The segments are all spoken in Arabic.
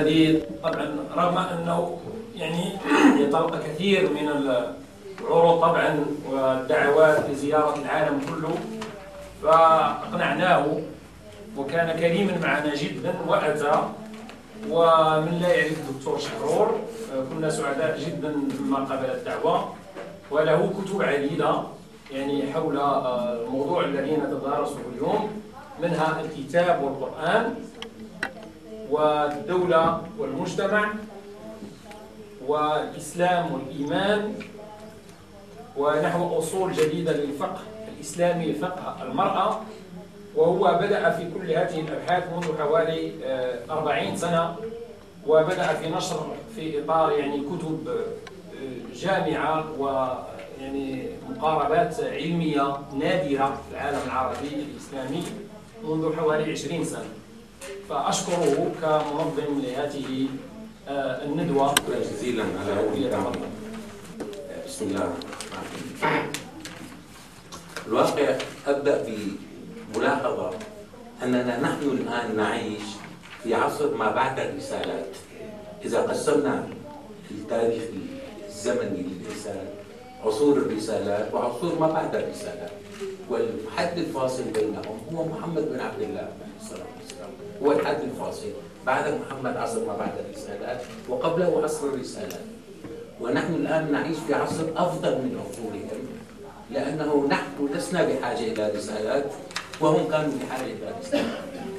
الذي طبعا رغم أنه يعني يتلقى كثير من العروض طبعا والدعوات لزيارة العالم كله فأقنعناه وكان كريما معنا جدا وأتى ومن لا يعرف الدكتور شحرور. كنا سعداء جدا مما قبل الدعوة وله كتب عديدة يعني حول الموضوع الذي نتدارسه اليوم منها الكتاب والقرآن. والدولة والمجتمع والإسلام والإيمان ونحو أصول جديدة للفقه الإسلامي فقه المرأة وهو بدأ في كل هذه الأبحاث منذ حوالي آه، أربعين سنة وبدأ في نشر في إطار يعني كتب آه، جامعة ويعني مقاربات علمية نادرة في العالم العربي الإسلامي منذ حوالي 20 سنة. فأشكره كمنظم لهذه آه، الندوة. شكرا جزيلا على يتفضل. بسم الله الواقع أبدأ بملاحظة أننا نحن الآن نعيش في عصر ما بعد الرسالات. إذا قسمنا التاريخ الزمني للإنسان عصور الرسالات وعصور ما بعد الرسالات والحد الفاصل بينهم هو محمد بن عبد الله عليه والسلام هو الحد الفاصل بعد محمد عصر ما بعد الرسالات وقبله عصر الرسالات. ونحن الآن نعيش في عصر أفضل من عصورهم لأنه نحن لسنا بحاجة إلى رسالات وهم كانوا بحاجة إلى رسالات.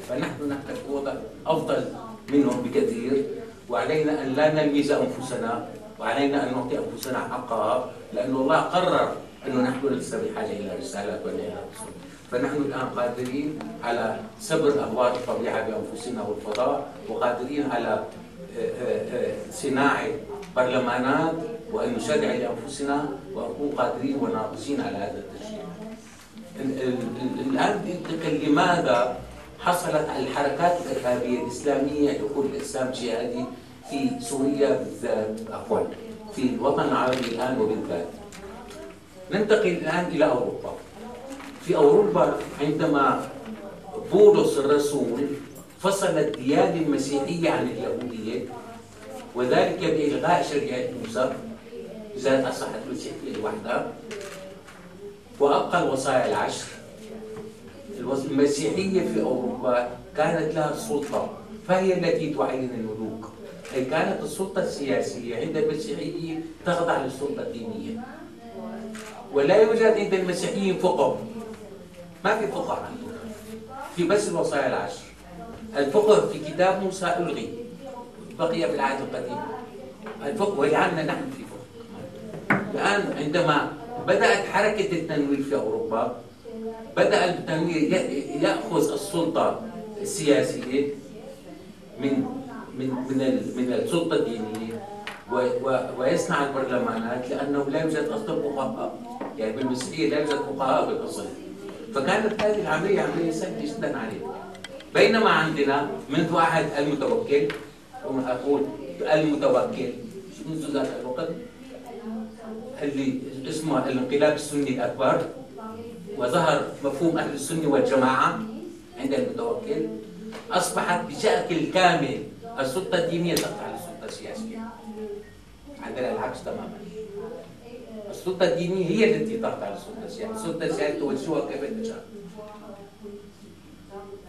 فنحن نحن في وضع أفضل منهم بكثير وعلينا أن لا نلمز أنفسنا وعلينا أن نعطي أنفسنا حقها لأن الله قرر أنه نحن لسنا بحاجة إلى رسالات ولا إلى رسول فنحن الآن قادرين على سبر أهوال الطبيعة بأنفسنا والفضاء وقادرين على صناعة برلمانات وأن نشرع لأنفسنا ونكون قادرين وناقصين على هذا التشريع ال- ال- الآن لماذا حصلت الحركات الإرهابية الإسلامية دخول الإسلام الجهادي في سوريا بالذات؟ عفوا في الوطن العربي الآن وبالذات. ننتقل الآن إلى أوروبا. في أوروبا عندما بولس الرسول فصل الديانة المسيحية عن اليهودية وذلك بإلغاء شريعة موسى إذا أصحت المسيحية لوحدها وأبقى الوصايا العشر. المسيحية في أوروبا كانت لها السلطة فهي التي تعين الملوك. أي كانت السلطة السياسية عند المسيحيين تخضع للسلطة الدينية. ولا يوجد عند المسيحيين فقه. ما في فقه. عندهم في بس الوصايا العشر. الفقه في كتاب موسى ألغي. بقي في العهد القديم. الفقه وجعلنا نحن في فقه. الآن عندما بدأت حركة التنوير في أوروبا بدأ التنوير يأخذ السلطة السياسية من من من من السلطة الدينية ويصنع البرلمانات لأنه لا يوجد أصلا فقهاء يعني بالمسيحية لا يوجد فقهاء بالأصل. فكانت هذه العملية عملية سهلة جدا عليه بينما عندنا منذ عهد المتوكل أقول المتوكل منذ ذاك الوقت اللي اسمه الانقلاب السني الأكبر وظهر مفهوم أهل السنة والجماعة عند المتوكل أصبحت بشكل كامل السلطة الدينية تخضع للسلطة السياسية. عندنا العكس تماما. السلطة الدينية هي التي تخضع للسلطة السياسية السلطة السياسية توجهها كيف تشاء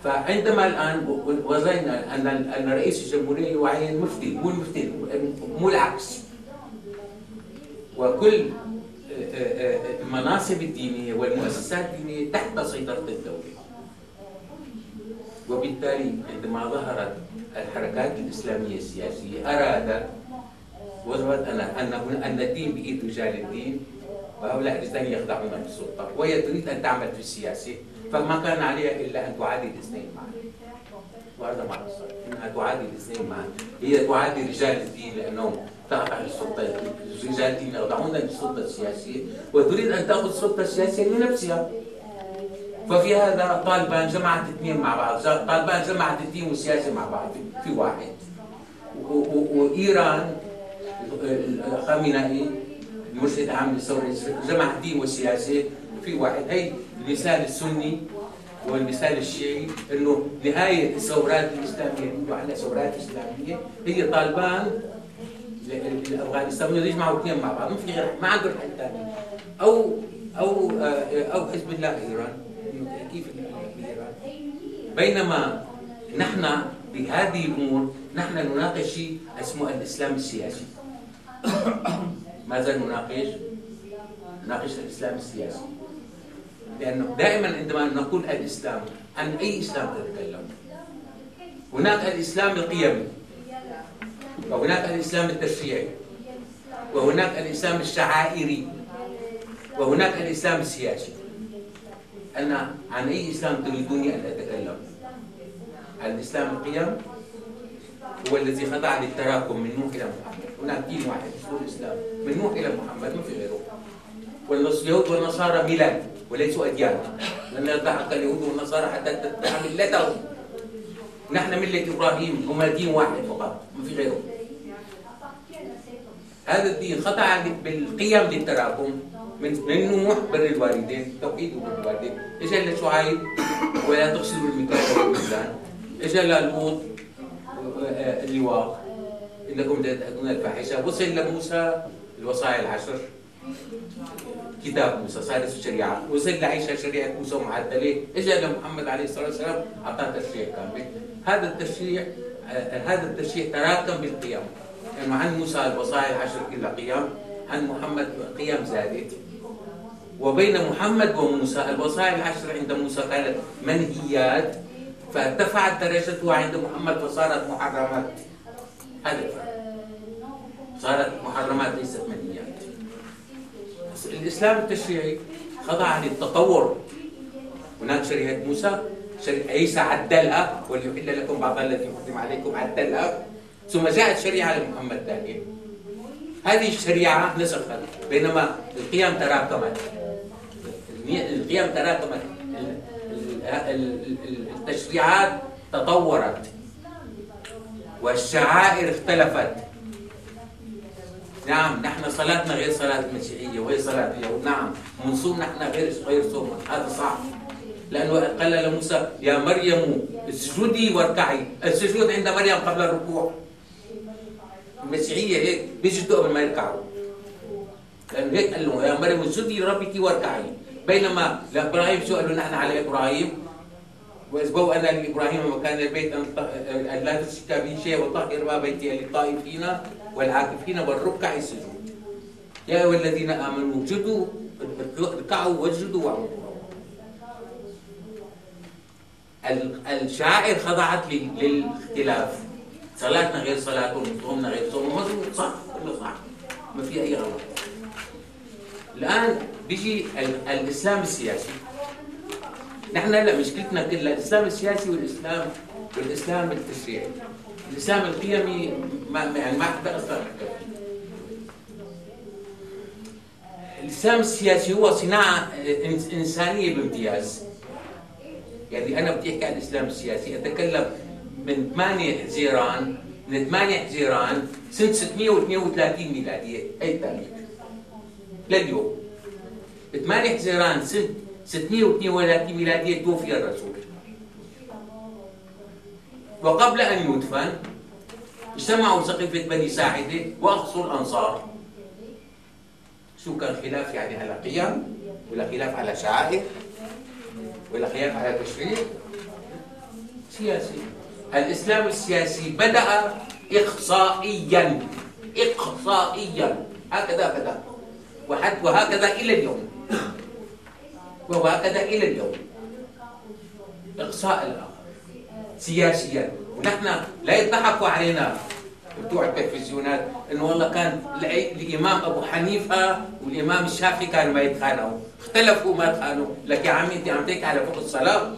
فعندما الان وزينا ان ان رئيس الجمهوريه يعين مفتي. مو المفتي مو العكس وكل المناصب الدينية والمؤسسات الدينية تحت سيطرة الدولة. وبالتالي عندما ظهرت الحركات الإسلامية السياسية ارادت وظهرت ان أن أن الدين بايد رجال الدين وهؤلاء الرجال يخضعون للسلطة وهي تريد أن تعمل في السياسة فما كان عليها إلا أن تعادي الاثنين معا. وهذا ما حصل انها تعادي الاثنين معا. هي تعادي رجال الدين لأنهم تقطع السلطة رجال الدين يخضعون للسلطة السياسية وتريد أن تأخذ السلطة السياسية لنفسها ففي هذا طالبان جمعت اثنين مع بعض طالبان جمعت الدين والسياسة مع بعض في واحد. وإيران خامنئي المرشد العام للثورة جمع الدين والسياسة في واحد. هي المثال السني والمثال الشيعي إنه نهاية الثورات الإسلامية على ثورات اسلاميه هي طالبان الافغانستان يجمعوا اثنين مع بعض ما في غير ما عندهم حل ثاني أو أو أو حزب الله إيران كيف إيران؟ بينما نحن بهذه الأمور نحن نناقش شيء اسمه الإسلام السياسي. ماذا نناقش؟ نناقش الإسلام السياسي. لأنه دائما عندما نقول الإسلام عن أي إسلام تتكلم؟ هناك الإسلام القيمي وهناك الإسلام التشريعي وهناك الإسلام الشعائري وهناك الإسلام السياسي. أنا عن أي إسلام تريدوني أن أتكلم؟ عن الإسلام القيم هو الذي خضع للتراكم من نوح إلى محمد هناك دين واحد اسمه الإسلام. من نوح إلى محمد ما في غيره. واليهود والنصارى ميلاد وليسوا أديان. لن يضحك اليهود والنصارى حتى تتبع ملتهم. نحن ملة إبراهيم هما دين واحد فقط ما في غيره. هذا الدين خضع بالقيم للتراكم. من من نوح بر الوالدين توحيد بر الوالدين. اجى لشعيب ولا تغسلوا المكان اجى للوط اللواء. إنكم تأتون الفاحشة. وصل لموسى الوصايا العشر. كتاب موسى صار الشريعة. وصل لعيسى شريعة موسى معدلة. اجى لمحمد عليه الصلاة والسلام أعطاه تشريع كامل. هذا التشريع هذا التشريع تراكم بالقيم يعني عن موسى الوصايا العشر كلها قيم عن محمد قيم زادت. وبين محمد وموسى الوصايا العشر عند موسى كانت منهيات فارتفعت درجتها عند محمد فصارت محرمات. الفرق صارت محرمات ليست منهيات الإسلام التشريعي خضع للتطور. هناك شريعة موسى عيسى عدلها وليحل لكم بعض الذي حرم عليكم عدلها ثم جاءت شريعة لمحمد ثانية هذه الشريعة نسخت بينما القيم تراكمت. القيم تراكمت. التشريعات تطورت. والشعائر اختلفت. نعم نحن صلاتنا غير صلاة المسيحية وهي صلاة اليهود نعم ونصوم نحن غير غير صوم. هذا صح. لأنه قال لموسى يا مريم اسجدي واركعي. السجود عند مريم قبل الركوع. المسيحية هيك بيسجدوا قبل ما يركعوا. لأنه هيك قال له يا مريم اسجدي لربك واركعي. بينما لإبراهيم سئلوا نحن على إبراهيم. واذ أنا لابراهيم مكان البيت أن لا تشرك بي شيء وطهر ما بيتي للطائفين والعاكفين والركع السجود. يا أيها الذين آمنوا اسجدوا اركعوا واسجدوا واعبدوا. الشعائر خضعت للاختلاف. صلاتنا غير صلاتهم صومنا غير صومهم صح كله صح. ما في أي غلط. الآن بيجي الإسلام السياسي. نحن هلا مشكلتنا كلها الإسلام السياسي والاسلام والإسلام التشريعي. الإسلام القيمي ما يعني ما حدا أصلا الإسلام السياسي هو صناعة إنسانية بامتياز. يعني أنا بدي أحكي عن الإسلام السياسي أتكلم من 8 حزيران من 8 حزيران سنة 632 ميلادية أي التاريخ لليوم. 8 حزيران سنة 632 ميلادية توفي الرسول وقبل أن يدفن اجتمعوا سقيفة بني ساعدة وأقصوا الأنصار. شو كان خلاف يعني على قيم؟ ولا خلاف على شعائر؟ ولا خلاف على تشريع؟ سياسي. الإسلام السياسي بدأ إقصائيا. إقصائيا. هكذا بدأ. وهكذا إلى اليوم. وهكذا إلى اليوم. إقصاء الآخر سياسيا. ونحن لا يضحكوا علينا بتوع التلفزيونات انه والله كان الإمام أبو حنيفة والإمام الشافعي كانوا ما يتخانقوا. اختلفوا ما تخانقوا. لك يا عمي انت عم تحكي على فوق الصلاة.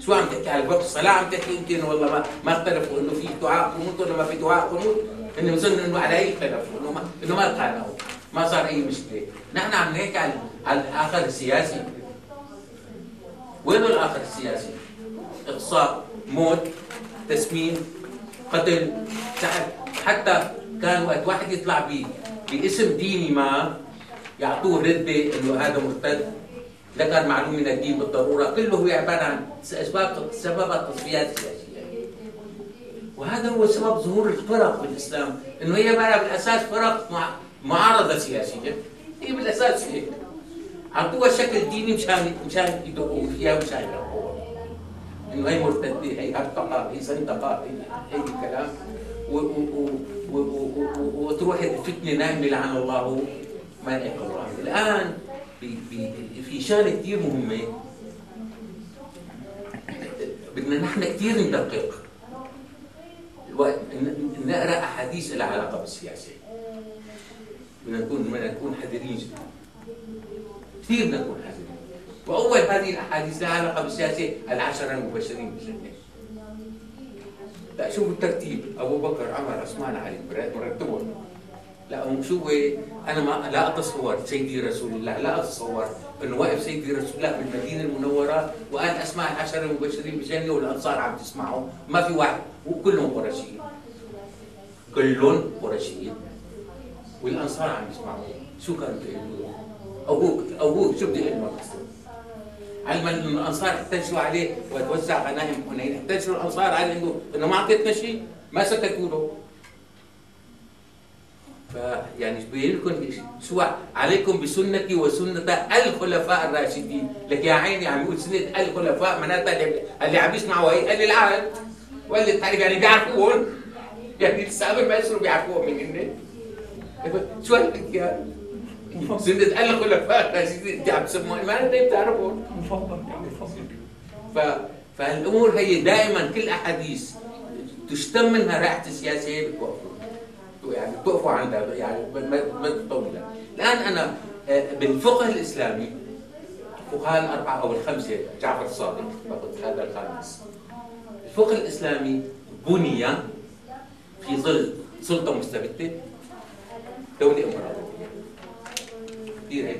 شو عم تحكي على وقت الصلاة؟ عم تحكي يمكن والله ما ما اختلفوا إنه في دعاء قنوت ولا ما في دعاء قنوت. إنه بظن إنه على أي اختلفوا إنه ما إنه ما تخانقوا. ما صار أي مشكلة. نحن عم نحكي على الآخر السياسي. وينه الآخر السياسي؟ اقصاء موت تسمين قتل سحر. حتى كان وقت واحد يطلع باسم ديني ما يعطوه ردة إنه هذا مرتد. ذكر معلومه من الدين بالضرورة. كله هو عبارة عن اسباب سبب التصفيات السياسية. وهذا هو سبب ظهور الفرق بالإسلام. إنه هي بقى بالأساس فرق معارضة سياسية. هي بالأساس هيك. اعطوها شكل ديني مشان مشان يدقوا فيها مشان يلقوها إنه هي مرتدة هي هرطقه هي زندقه هي هي كلام وتروح الفتنة نايمه لعن الله ما الله الآن في شغلة كثير مهمة. بدنا نحن كثير ندقق. نقرأ أحاديث لها علاقة بالسياسة. بدنا نكون بدنا نكون حذرين جدا. كثير بدنا نكون حذرين. وأول هذه الأحاديث لها علاقة بالسياسة العشرة المبشرين بالجنة. لا شوفوا الترتيب. أبو بكر عمر عثمان علي مرتبهم لا شو أنا ما لا أتصور سيدي رسول الله لا أتصور إنه واقف سيدي رسول الله بالمدينة المنورة وقال أسماء العشرة المبشرين بالجنة والأنصار عم تسمعوا ما في واحد. وكلهم قرشيين كلهم قرشيين والأنصار عم يسمعوا. شو كانوا يقولوا أبوك أبوك شو بدي أقول لك علما إنه الأنصار احتجوا عليه وتوزع غنائم حنين احتجوا الأنصار على إنه إنه ما اعطيتنا شيء ما سكتوا له. فيعني بين لكم؟ شو عليكم بسنتي وسنة الخلفاء الراشدين. لك يا عيني عم يقول سنة الخلفاء معناتها اللي عم يسمعوا هي قال العهد. واللي تعرف يعني بيعرفون يعني السابق ما يصيروا بيعرفوهم من هن. شو هالحكي سنة الخلفاء الراشدين انت عم تسموا ما انت بتعرفون مفضل يعني فالامور هي دائما كل احاديث تشتم منها رائحه السياسة بتوقفوا يعني بتوقفوا عندها يعني ما طويله الان أنا آه، بالفقه الاسلامي الفقهاء الاربعه أو الخمسه جعفر الصادق فقط هذا الخامس الفقه الاسلامي بني في ظل سلطه مستبده دوله امبراطوريه كثير هي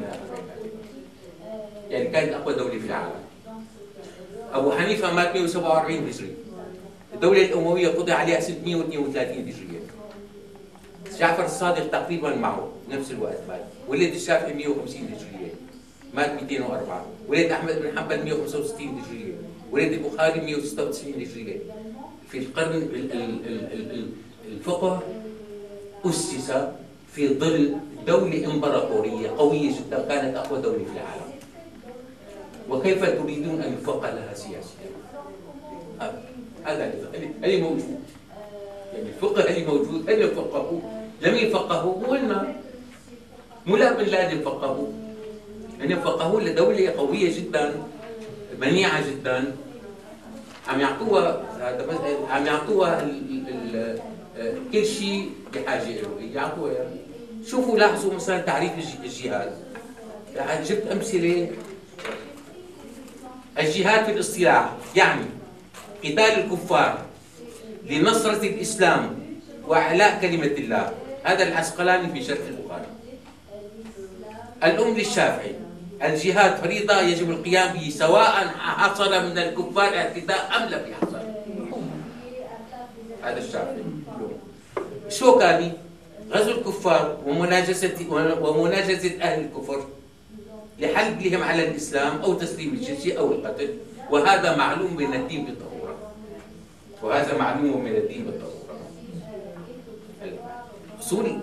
يعني كانت اقوى دوله في العالم ابو حنيفه مات 147 هجري الدولة الامويه قضي عليها 632 هجريه جعفر الصادق تقريبا معه نفس الوقت مات ولد الشافعي 150 هجريه مات 204 ولد احمد بن حنبل 165 هجريه ولد البخاري 196 هجريه في القرن الفقه اسس في ظل دولة إمبراطورية قوية جدا كانت أقوى دولة في العالم. وكيف تريدون أن يفقه لها سياسيا؟ هذا اللي موجود؟ يعني الفقه اللي موجود اللي فقهوا لم يفقهوا قلنا مو لا بن لادن فقهوا يعني فقهوا لدولة قوية جدا منيعة جدا. عم يعطوها هذا عم يعطوها كل شيء بحاجة له يعطوها يعني. شوفوا لاحظوا مثلا تعريف الجهاد. يعني جبت أمثلة. الجهاد في الاصطلاح يعني قتال الكفار لنصرة الإسلام وإعلاء كلمة الله. هذا العسقلاني في شرح البخاري. الأم للشافعي. الجهاد فريضة يجب القيام به سواء حصل من الكفار اعتداء أم لم يحصل. هذا الشافعي. الشوكاني غزو الكفار ومناجزة ومناجزة أهل الكفر لحلبهم على الإسلام أو تسليم الجزية أو القتل. وهذا معلوم من الدين بالضرورة. وهذا معلوم من الدين بالضرورة. سوري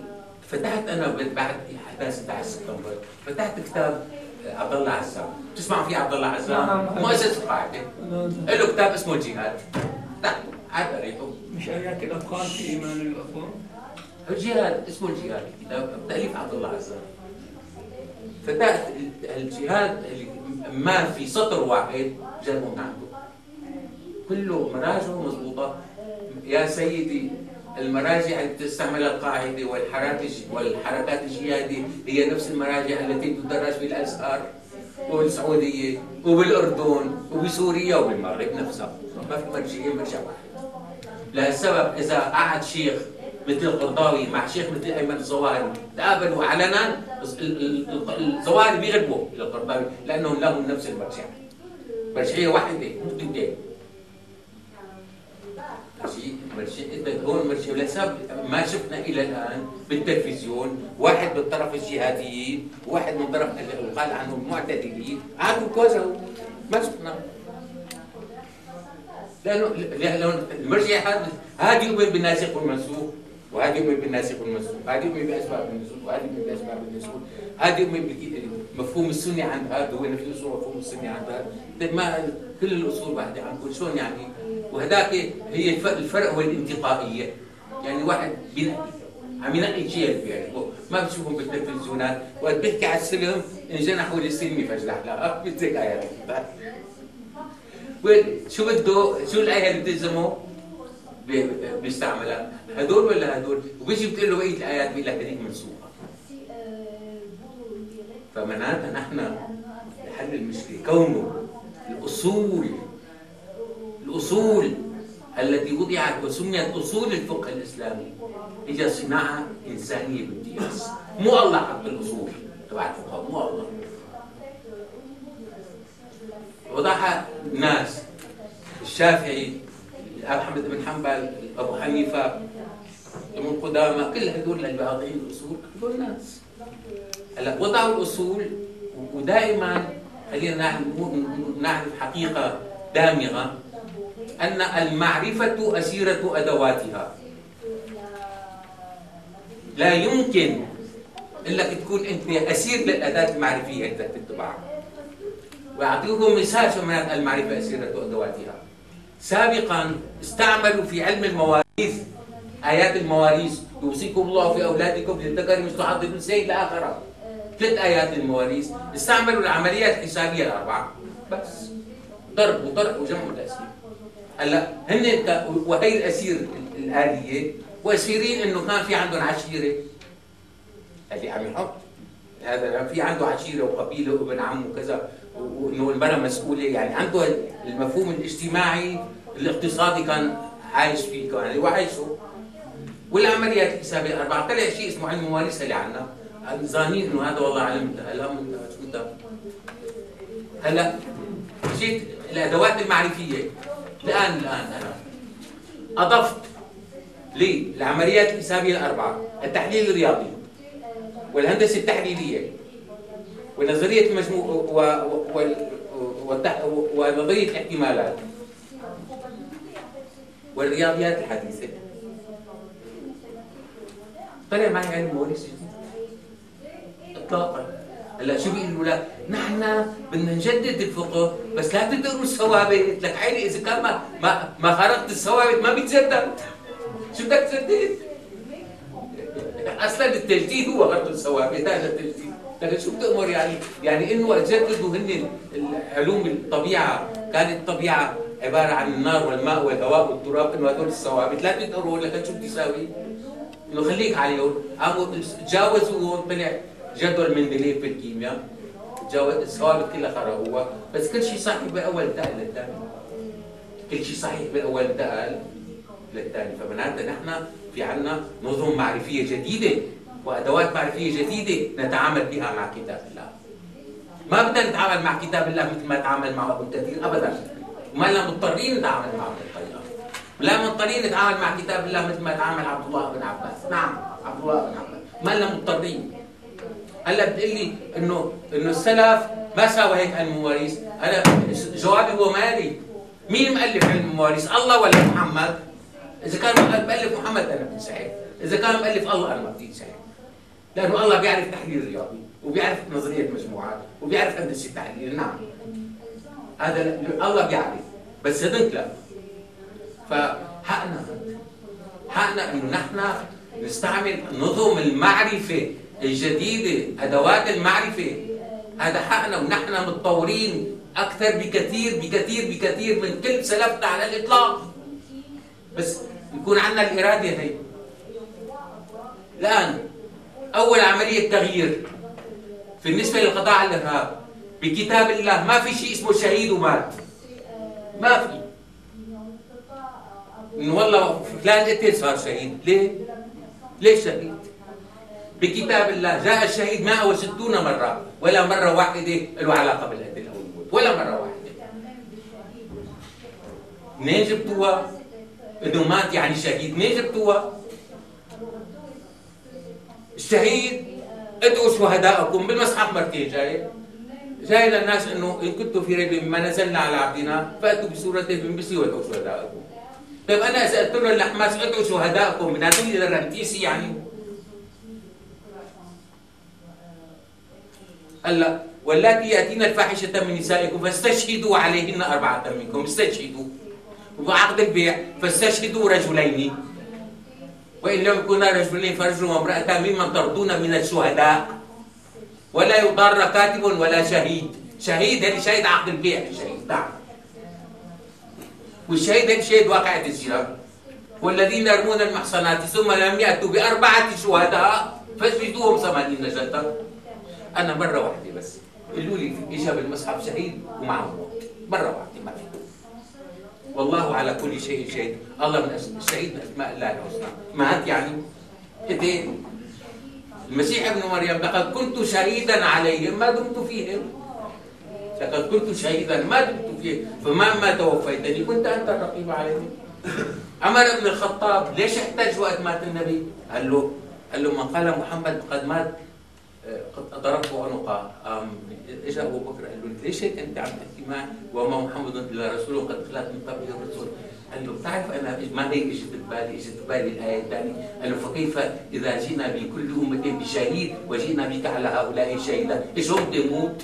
فتحت أنا بعد إحداث 11 سبتمبر فتحت كتاب عبد الله عزام. تسمع في عبد الله عزام؟ نعم، نعم. مؤسس القاعدة. له كتاب اسمه الجهاد تحته عاد قريته مش ايات الأفغان في إيمان الأفغان. الجهاد اسمه الجهاد تأليف عبد الله عزام فتحت الجهاد ما في سطر واحد جابه من عنده. كله مراجعه مضبوطة. يا سيدي المراجع التي تستعمل القاعدة والحركات الجهادية هي نفس المراجع التي تدرس في الأزهر وبالسعودية وبالأردن وبسوريا وبالمغرب نفسها. ما في مرجعية مرجع واحد. لهالسبب إذا قعد شيخ مثل القرضاوي مع شيخ مثل ايمن الظواهري تقابلوا علنا الظواهري بيغلبوا للقرضاوي لأنهم لهم نفس المرجع مرجعيه واحدة مو اثنتين مرجع هون مرجع لسبب ما شفنا إلى الآن بالتلفزيون واحد من طرف الجهاديين وواحد من طرف اللي قال عنهم المعتدلين عادوا كوزوا ما شفنا. لأنه لأنه المرجع هذا هذا يؤمن بالناسخ والمنسوخ. وهذا يؤمن بالناسخ والمنسوخ هذا يؤمن باسباب النزول وهذا يؤمن باسباب النزول هذا يؤمن بمفهوم السني عند هذا هو نفس الاصول مفهوم السني عند هذا. طيب ما كل الأصول واحدة عنكم شلون يعني؟ وهذاك هي الفرق والانتقائيه يعني واحد بينقي. عم ينقي شيء بيعرفه ما بتشوفهم بالتلفزيونات. وقت بيحكي على السلم انجنحوا للسلم يفجلح لا مثل ايات شو بده؟ شو الآية اللي بتلزمه؟ بيستعملها. هدول ولا هدول؟ وبيجي بتقول له بقية الآيات بيقول لك هذيك منسوخه فمعناتها نحن لحل المشكلة. كونه الأصول الأصول التي وضعت وسميت أصول الفقه الإسلامي. هي صناعة إنسانية بامتياز مو الله حط الأصول تبع الفقهاء مو الله. وضعها ناس الشافعي احمد بن حنبل أبو حنيفة ابن قدامة كل هدول اللي واضعين الأصول. هدول ناس. هلا وضعوا الأصول ودائما خلينا نعرف حقيقة دامغة أن المعرفة أسيرة أدواتها. لا يمكن إنك تكون أنت أسير للأداة المعرفية انت تتبعها وأعطيكم مثال شو معنات المعرفة أسيرة أدواتها. سابقا استعملوا في علم المواريث آيات المواريث يوصيكم الله في أولادكم للذكر مثل حظ الأنثيين إلى آخره. ثلاث آيات المواريث استعملوا العمليات الحسابية الأربعة. بس. ضرب وطرح وجمع وتأثير هلأ هن وهي الأسير الآلية وأسيرين إنه كان في عندهم عشيرة. اللي عم يحط هذا في عنده عشيرة وقبيلة وابن عم وكذا. وإنه المراه مسؤولة. يعني عنده المفهوم الاجتماعي الاقتصادي كان عايش فيه كان يعني وعايشه والعمليات الحسابية الاربعه طلع شيء اسمه علم المواريث اللي عندنا ظانين إنه هذا والله علم شو هلا جيت الادوات المعرفية. الآن الآن أنا أضفت للعمليات الحسابية الأربعة التحليل الرياضي والهندسة التحليلية. ونظرية المجموع و... و... و... ونظرية الاحتمالات والرياضيات الحديثة. طلع معي علم المواريث جديد اطلاقا. هلأ شو بيقولوا؟ لا نحن بدنا نجدد الفقه بس لا تدروا الثوابت. لك عيني إذا كان ما ما, ما خرقت الثوابت ما بيتجدد. شو بدك تجدد؟ أصلا التجديد هو خرق الثوابت هذا التجديد لكن شو بتأمر يعني؟ يعني إنه جددوا هن علوم الطبيعة. كانت الطبيعة عبارة عن النار والماء والهواء والتراب إنه هدول الثوابت. لا تقدروا لكن شو بتساوي؟ إنه خليك عليهم قاموا تجاوزوا طلع جدول مندليف بالكيمياء تجاوز الثوابت كلها خرقوها. بس كل شيء صحيح بأول انتقل للثاني كل شيء صحيح بأول انتقل للثاني فمعناتها نحن في عنا نظم معرفية جديدة وأدوات معرفيه جديدة نتعامل بها مع كتاب الله. ما بدنا نتعامل مع كتاب الله مثل ما نتعامل مع أبو كثير ابدا. وما لنا مضطرين نتعامل معه بالطريقة. لا مضطرين نتعامل مع كتاب الله مثل ما تعامل عبد الله بن عباس. نعم عبد الله بن عباس. ما لنا مضطرين. هلا بتقول لي إنه إنه السلف ما ساوى هيك علم المواريث أنا جوابي هو مالي. مين مؤلف علم المواريث الله ولا محمد؟ إذا كان مؤلف محمد بدي صحيح إذا كان مؤلف الله أنا ما بدي صحيح لأنه الله بيعرف تحليل رياضي وبيعرف نظرية مجموعات وبيعرف هندسة التحليل نعم. هذا الله بيعرف بس هذنك لا. فحقنا حقنا إنه نحن نستعمل نظم المعرفة الجديدة أدوات المعرفة. هذا حقنا ونحن متطورين أكثر بكثير بكثير بكثير من كل سلفنا على الإطلاق. بس يكون عندنا الإرادة هي. الآن أول عملية تغيير بالنسبة للقضاء على الإرهاب بكتاب الله ما في شيء اسمه شهيد ومات ما في إنه والله فلان قتل صار شهيد ليه؟ ليه شهيد؟ بكتاب الله جاء الشهيد 160 مرة ولا مرة واحدة له علاقة بالقتل أو الموت ولا مرة واحدة منين جبتوها؟ إنه مات يعني شهيد منين جبتوها؟ الشهيد ادعوا شهداءكم بالمصحف مرتين جاي. جاي للناس إنه إن كنتم في ريب مما نزلنا على عبدنا فأتوا بسوره من مثله وادعوا شهداءكم طيب أنا اذا قلت له لحماس ادعوا شهداءكم من هذول الرنتيسي يعني. هلا واللاتي يأتين الفاحشة من نسائكم فاستشهدوا عليهن أربعة منكم استشهدوا. وعقد البيع فاستشهدوا رجلين. وإن لم يكونا رجلين فرجل وامراتان ممن ترضون من الشهداء. ولا يضار كاتب ولا شهيد. شهيد هذه شهيد عقد البيع شهيد. نعم. والشهيد هذا شهيد واقعة الزنا والذين يرمون المحصنات ثم لم يأتوا بأربعة شهداء فاجلدوهم ثمانين جلدة أنا مرة واحدة بس. قالوا لي إجا بالمصحف شهيد ومعه موت. مرة واحدة ما في. والله على كل شيء شهيد. الله من من أسماء الله الحسنى. مات يعني؟ اثنين المسيح ابن مريم لقد كنت شهيدا عليهم ما دمت فيهم. لقد كنت شهيدا ما دمت فيهم. فما ما توفيتني كنت أنت الرقيب عليهم. عمر بن الخطاب ليش احتج وقت مات النبي؟ قال له قال له من قال محمد قد مات قد ضربته عنقه اجى أبو بكر. قال له ليش هيك أنت عم تحكي معي؟ وما محمد إلا رسول قد خلت من قبله الرسول. قال له بتعرف أنا ما هيك إجت ببالي إجت ببالي الآية الثانية. قال له فكيف إذا جينا بكل أمة بشهيد وجينا بك على هؤلاء شهيدا؟ إيش هم بيموت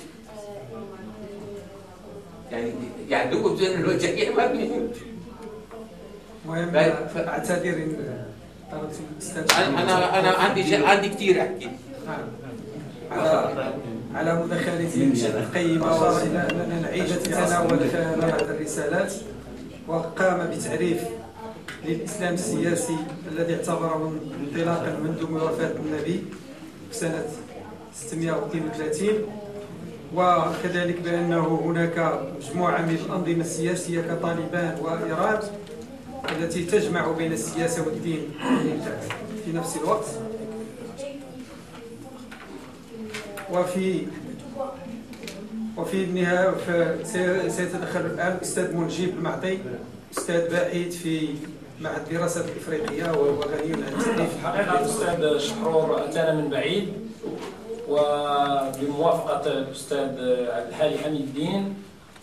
يعني يعني دوكم بزين إنه الجريح ما بيموت المهم اعتذر أنا أنا عندي عندي كثير أحكي. نعم. على على مداخلته القيمة وإلى أننا نعيد تناول بعض الرسالات. وقام بتعريف للإسلام السياسي الذي اعتبره انطلاقا منذ وفاة النبي في سنة 632 وكذلك بأنه هناك مجموعة من الأنظمة السياسية كطالبان وإيران التي تجمع بين السياسة والدين في نفس الوقت. وفي وفي النهاية سيتدخل الآن الأستاذ منجيب المعطي أستاذ باحث في مع الدراسات الإفريقية وغني عن التعريف الحقيقة الأستاذ شحرور أتانا من بعيد وبموافقة الأستاذ عبد الحالي حميد الدين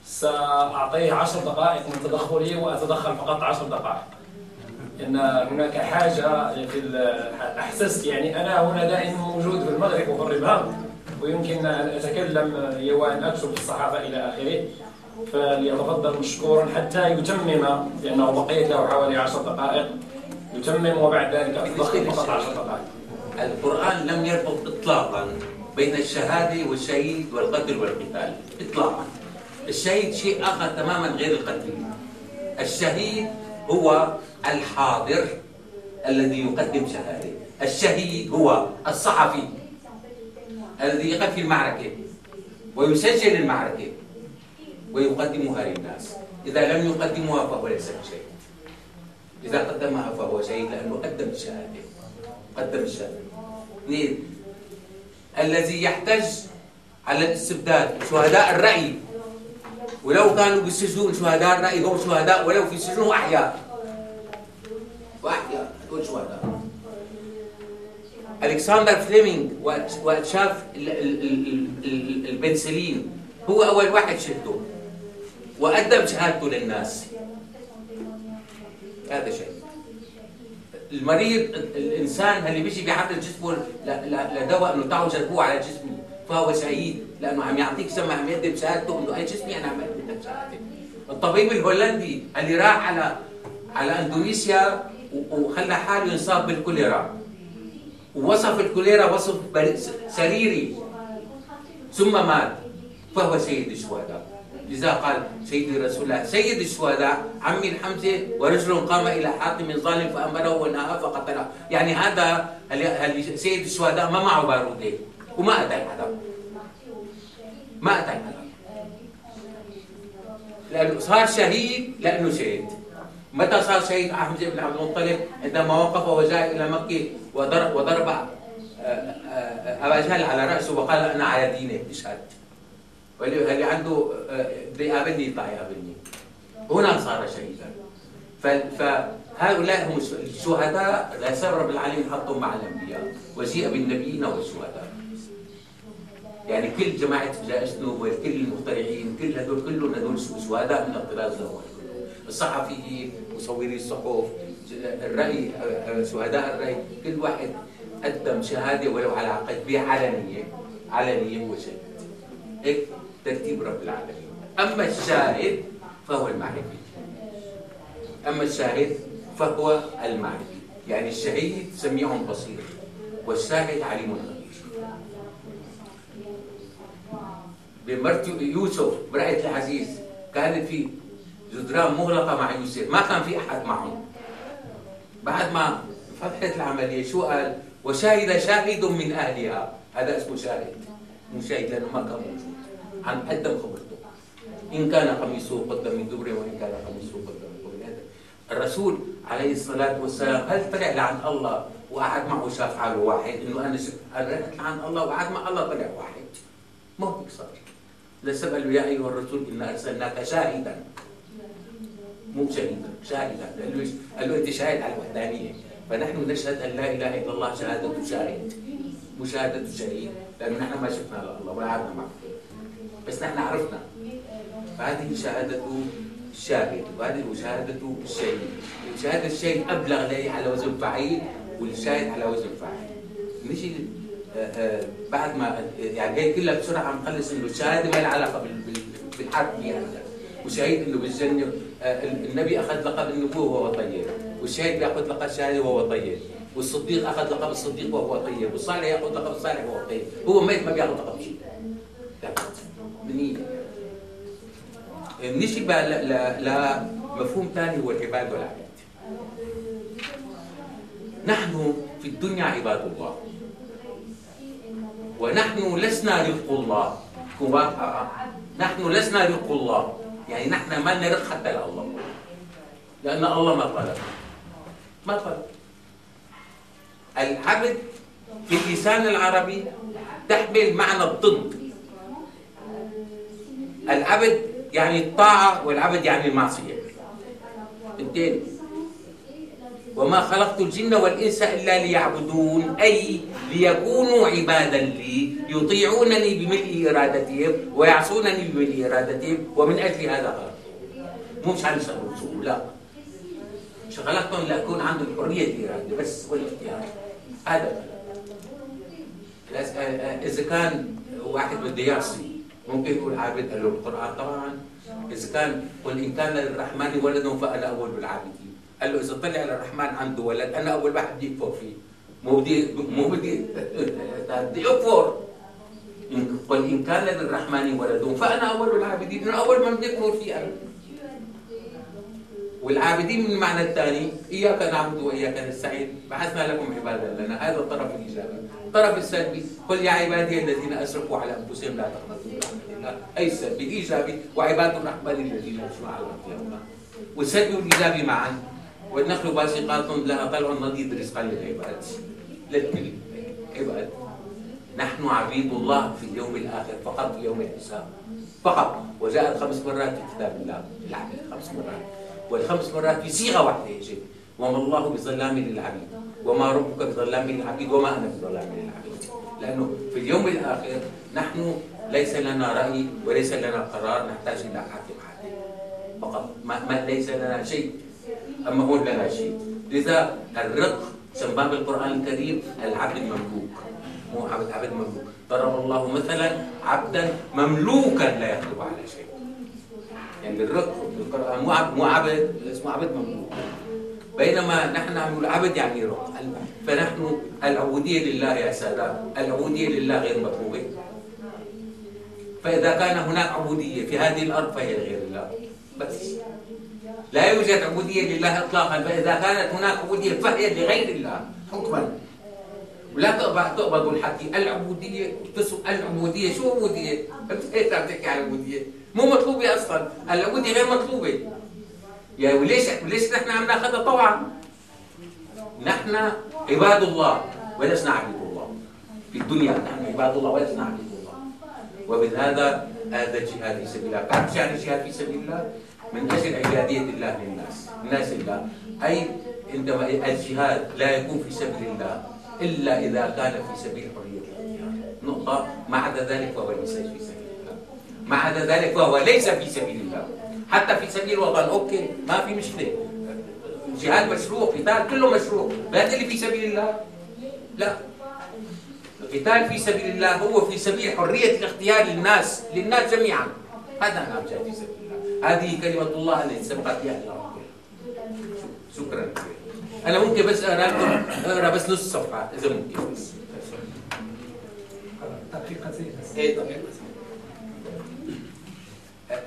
سأعطيه عشر دقائق من تدخلي وأتدخل فقط عشر دقائق. إن هناك حاجة في احسست يعني أنا هنا دائما موجود في المغرب وفي الرباط. ويمكن أن أتكلم وان اكتب في الصحافه إلى آخره فليتفضل مشكورا حتى يتمم لأنه بقيت له حوالي عشر دقائق. يتمم وبعد ذلك اتدخل فقط عشر دقائق. القرآن لم يربط إطلاقا بين الشهادة والشهيد والقتل والقتال إطلاقا. الشهيد شيء آخر تماما غير القتل. الشهيد هو الحاضر الذي يقدم شهادة. الشهيد هو الصحفي. الذي في المعركة. ويسجل المعركة. ويقدمها للناس. إذا لم يقدمها فهو ليس بشيء إذا قدمها فهو شهيد لأنه قدم الشهادة قدم الشهادة اثنين. الذي يحتج على الاستبداد شهداء الرأي. ولو كانوا بالسجون شهداء الرأي هم شهداء ولو في سجون أحياء. وأحياء هدول شهداء. الكسندر فليمنج وقت شاف البنسلين هو أول واحد شهده. وقدم شهادته للناس. هذا شيء. المريض الإنسان اللي بيجي بيحط جسمه لدواء إنه تعالوا جربوه على جسمي فهو شهيد. لأنه عم يعطيك سمع عم يقدم شهادته إنه أي جسمي أنا عم اقدم لك شهاده الطبيب الهولندي اللي راح على على إندونيسيا وخلى حاله ينصاب بالكوليرا. ووصف الكوليرا وصف سريري. ثم مات. فهو سيد الشهداء. لذا قال سيدي رسول الله سيد الشهداء عمي الحمزة ورجل قام إلى حاكم ظالم فامره ونهى فقتله يعني هذا سيد الشهداء ما معه بارودة. وما أتى الحلب. ما أتى الحلب. لأنه صار شهيد لأنه شهيد متى صار شهيد حمزه بن عبد المطلب؟ عندما وقف وجاء إلى مكة وضرب وضرب آه، آه، أبا جهل على رأسه وقال أنا على دينك اشهد واللي عنده بده يقابلني يطلع يقابلني هنا صار شهيدا. فهؤلاء هم الشهداء لا سبب رب العالمين حطهم مع الأنبياء. وجيء بالنبيين والشهداء. يعني كل جماعة جائزته وكل المخترعين كل هدول كلهم هدول شهداء من الطراز الأول الصحفيين مصوري الصحف الرأي شهداء الرأي كل واحد قدم شهادة ولو على عقد علنية علنية وشهد هيك ترتيب رب العالمين. أما الشاهد فهو المعرفي. أما الشاهد فهو المعرفي. يعني الشهيد سميع بصير والشاهد عليم خبير. بمرت يوسف برأية العزيز كانت في جدران مغلقة مع يوسف. ما كان في أحد معهم. بعد ما فتحت العملية شو قال؟ وشاهد شاهد من أهلها. هذا اسمه شاهد. مو شاهد لأنه ما كان موجود عن قدم خبرته. إن كان قميصه قد من دبر وإن كان قميصه قد من قبل الرسول عليه الصلاة والسلام هل طلع لعن الله وقعد معه شاف حاله واحد؟ إنه أنا رحت لعن الله وقعد مع الله طلع واحد. ما هو صار لسه يا أيها الرسول إنا أرسلناك شاهدا. مو شهيدا شاهدا له قال له انت شاهد على الوحدانيه فنحن نشهد أن لا إله إلا الله شهادة شاهد مشاهده الشهيد لأنه نحن ما شفنا الله ولا عرفنا معه. بس نحن عرفنا. فهذه شهادة الشاهد وهذه شهادة الشهيد. شهادة الشهيد أبلغ لي على وزن فعيل والشاهد على وزن فاعل. نجي آه، آه، بعد ما يعني هي كلها بسرعة نخلص إنه الشهاده ما لها علاقة بالحرب يعني. وشهيد إنه بالجنة النبي أخذ لقب النبوه وهو طيب والشهيد بيأخذ لقب الشهاده وهو طيب والصديق أخذ لقب الصديق وهو طيب والصالح يأخذ لقب الصالح وهو طيب هو ميت ما بيأخذ لقب شيء. منية نجي بقى لمفهوم ثاني هو العباد والعباد نحن في الدنيا عباد الله ونحن لسنا رزق الله. نحن لسنا رزق الله. يعني نحن ما نرق حتى لله لأن الله ما طلب ما طلب العبد في اللسان العربي تحمل معنى الضد. العبد يعني الطاعة والعبد يعني المعصية. الاثنين وما خلقت الجن والإنس إلا ليعبدون أي ليكونوا عبادا لي يطيعونني بملء إرادتهم ويعصونني بملء إرادتهم ومن أجل هذا خلقتهم مو مشان يشغلوا لا. شغلتهم لأكون عندهم حرية الإرادة بس والاختيار هذا. إذا كان واحد بده يعصي ممكن يكون عابد له القرآن طبعا. إذا كان قل إن كان للرحمن ولد فأنا أول بالعابدين. قال له إذا طلع للرحمن عنده ولد أنا أول واحد بدي أكفر فيه. مو بدي مو بدي بدي أكفر. قل إن كان للرحمن ولد فأنا أول العابدين أنا أول من بدي أكفر فيه أنا. والعابدين من المعنى الثاني إياك نعبد وإياك نستعين. بعثنا لكم عبادا لنا. هذا الطرف الإيجابي. الطرف السلبي قل يا عبادي الذين أسرفوا على أنفسهم لا تقنطوا الله. أي السلبي الإيجابي وعباد الرحمن الذين يمشون على يوما والسلبي والإيجابي معا. والنخل باسقات لها طلع نضيد رزقا للعباد. للكل. عباد. نحن عبيد الله في اليوم الآخر فقط في يوم الحساب. فقط. وجاءت خمس مرات في كتاب الله. العبد خمس مرات. والخمس مرات في صيغة واحدة يجب. وما الله بظلام للعبيد. وما ربك بظلام للعبيد. وما أنا بظلام للعبيد. لأنه في اليوم الآخر نحن ليس لنا رأي وليس لنا قرار. نحتاج إلى حاكم عادل فقط. ما ليس لنا شيء. أما هو لنا شيء. لذا الرق سماه بالقرآن الكريم العبد المملوك. مو عبد عبد مملوك ضرب الله مثلا عبدا مملوكا لا يقدر على شيء. يعني الرق بالقرآن مو مو عبد اسمه عبد مملوك. بينما نحن نقول عبد يعني رق. فنحن العبودية لله يا سادة. العبودية لله غير مطلوبة. فإذا كان هناك عبودية في هذه الأرض فهي لغير الله. بس. لا يوجد عبودية لله إطلاقا فإذا كانت هناك عبودية فهي لغير الله. حكما ولا تقبض تقبضوا الحكي العبودية تسوق العبودية. شو عبودية؟ أنت عم تحكي عن العبوديه مو مطلوبة أصلا. العبودية غير مطلوبة. يا وليش وليش نحن عم ناخذها طوعا؟ نحن عباد الله ولسنا عبيد الله. في الدنيا نحن عباد الله ولسنا عبيد الله. وبهذا هذا الجهاد في سبيل الله. تعرف شو يعني الجهاد في سبيل الله؟ من أجل عبادية الله للناس. الناس الله أي عندما الجهاد لا يكون في سبيل الله إلا إذا كان في سبيل حرية نقطة. ما عدا ذلك فهو ليس في سبيل الله. ما عدا ذلك فهو ليس في سبيل الله. حتى في سبيل الوطن أوكي ما في مشكلة. الجهاد مشروع قتال كله مشروع. لا تقول في سبيل الله؟ لا. القتال في سبيل الله هو في سبيل حرية الاختيار للناس للناس جميعا. هذا جاء في سبيل الله. هذه كلمة الله التي سبقت بها الأرض شكرا. أنا ممكن بس اقرا لكم اقرا بس نص صفحة إذا ممكن. بس دقيقتين إيه طبعا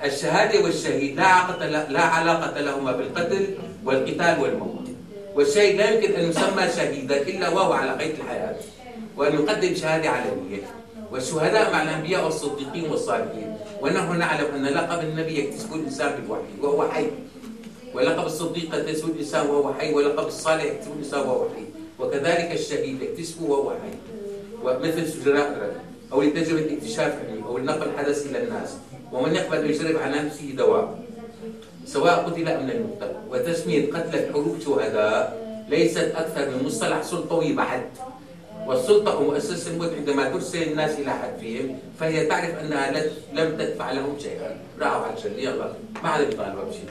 الشهادة والشهيد لا علاقة لا علاقة لهما بالقتل والقتال والموت. والشهيد لا يمكن أن يسمى شهيدا إلا وهو على قيد الحياة وأن يقدم شهادة علنية. والشهداء مع الأنبياء والصديقين والصالحين. ونحن نعلم أن لقب النبي يكتسبه الإنسان بالوحي وهو حي. ولقب الصديق يكتسبه الإنسان وهو حي ولقب الصالح يكتسبه الإنسان وهو حي. وكذلك الشهيد يكتسبه وهو حي. ومثل سجراء أو لتجربة اكتشاف أو لنقل حدث إلى الناس. ومن يقبل يجرب على نفسه دواء سواء قتل أم لم يقتل. وتسمية قتل الحروب شهداء ليست أكثر من مصطلح سلطوي بحت والسلطة أو مؤسسة الموت عندما ترسل الناس إلى حتفهم فهي تعرف أنها لم تدفع لهم شيئا. راحوا على الجل يلا. ما حدا بيطالبها بشيء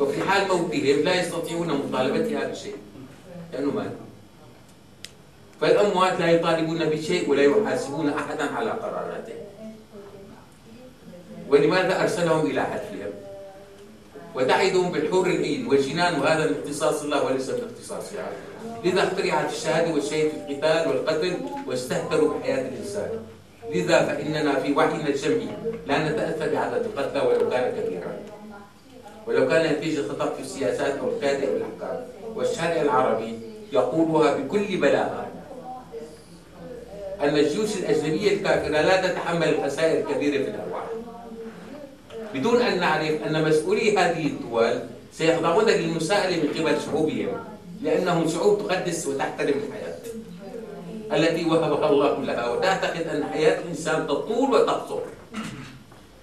وفي حال موتهم لا يستطيعون مطالبتها بشيء لأنه مات. فالأموات لا يطالبون بشيء ولا يحاسبون أحدا على قراراته. ولماذا أرسلهم إلى حتفهم وتعدهم بالحور العين والجنان وهذا من اختصاص الله وليس من اختصاصها لذا اخترعت الشهادة والشهيد في القتال والقتل واستهتروا بحياة الإنسان. لذا فإننا في وعينا الجمعي لا نتأثر بعدد القتلى ولو كان كبيرا. ولو كان نتيجه خطا في السياسات أو القيادة أو الأحكام. والشارع العربي يقولها بكل بلاغة. ان الجيوش الاجنبيه الكافره لا تتحمل الخسائر الكبيرة في الأرواح. بدون أن نعرف أن مسؤولي هذه الدول سيخضعون للمساءلة من قبل شعوبهم. لانهم شعوب تقدس وتحترم الحياة. التي وهبها الله لها وتعتقد أن حياة الإنسان تطول وتقصر.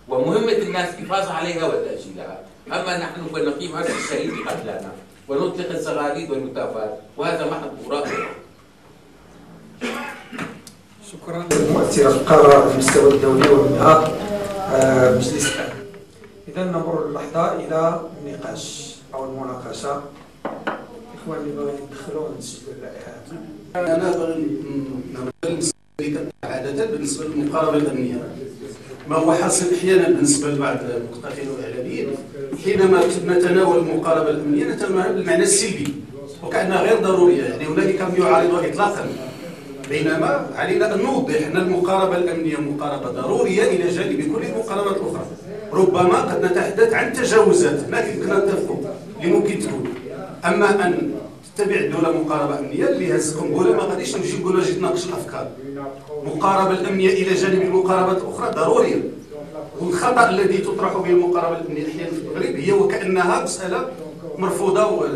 ومهمه الناس الحفاظ عليها وتأجيلها. أما نحن فنقيم عرس الشهيد قتلنا ونطلق الزغاريد والمكافآت وهذا محض هراء شكرا. للمؤثرة القارة على المستوى الدولي ومنها آه، مجلس إذا نمر اللحظة إلى النقاش أو المناقشة. يدخلوا ونسجلوا اللائحة أنا عادة بالنسبة للمقاربه الامنيه ما هو حاصل أحيانا بالنسبة لبعض المثقفين والاعلاميين حينما نتناول المقاربه الأمنية نتناول بالمعنى السلبي. وكأنها غير ضرورية. يعني هنالك من يعارضها اطلاقا. بينما علينا أن نوضح أن المقاربة الأمنية مقاربة ضرورية إلى جانب كل المقاربات الأخرى. ربما قد نتحدث عن تجاوزات ما يمكن نتفقوا اللي ممكن تكون أما أن تتبع الدولة مقاربة أمنية اللي هز قنبله ما غاديش نمشي نقول أجي تناقش الأفكار. المقاربه الأمنية إلى جانب المقاربات الأخرى ضرورية. والخطأ الذي تطرح به المقاربة الأمنية أحيانا في المغرب هي وكأنها مسألة مرفوضة و...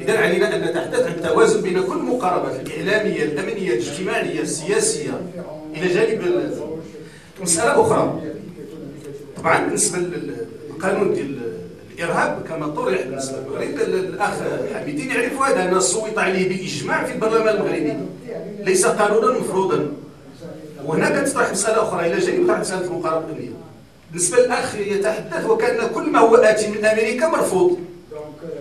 اذا علينا أن نتحدث عن التوازن بين كل المقاربات الإعلامية الأمنية الاجتماعية السياسية إلى جانب مسألة أخرى. طبعا بالنسبة للقانون ديال الارهاب كما طرح بالنسبة للمغرب الأخ حميدين يعرف هذا. ان صوت عليه بإجماع في البرلمان المغربي. ليس قانونا مفروضا. وهنا كتطرح مسألة أخرى. إلى جانب طرح مسألة المقاربه الامنيه بالنسبة للأخ يتحدث وكأن كل ما هو اتي من أمريكا مرفوض.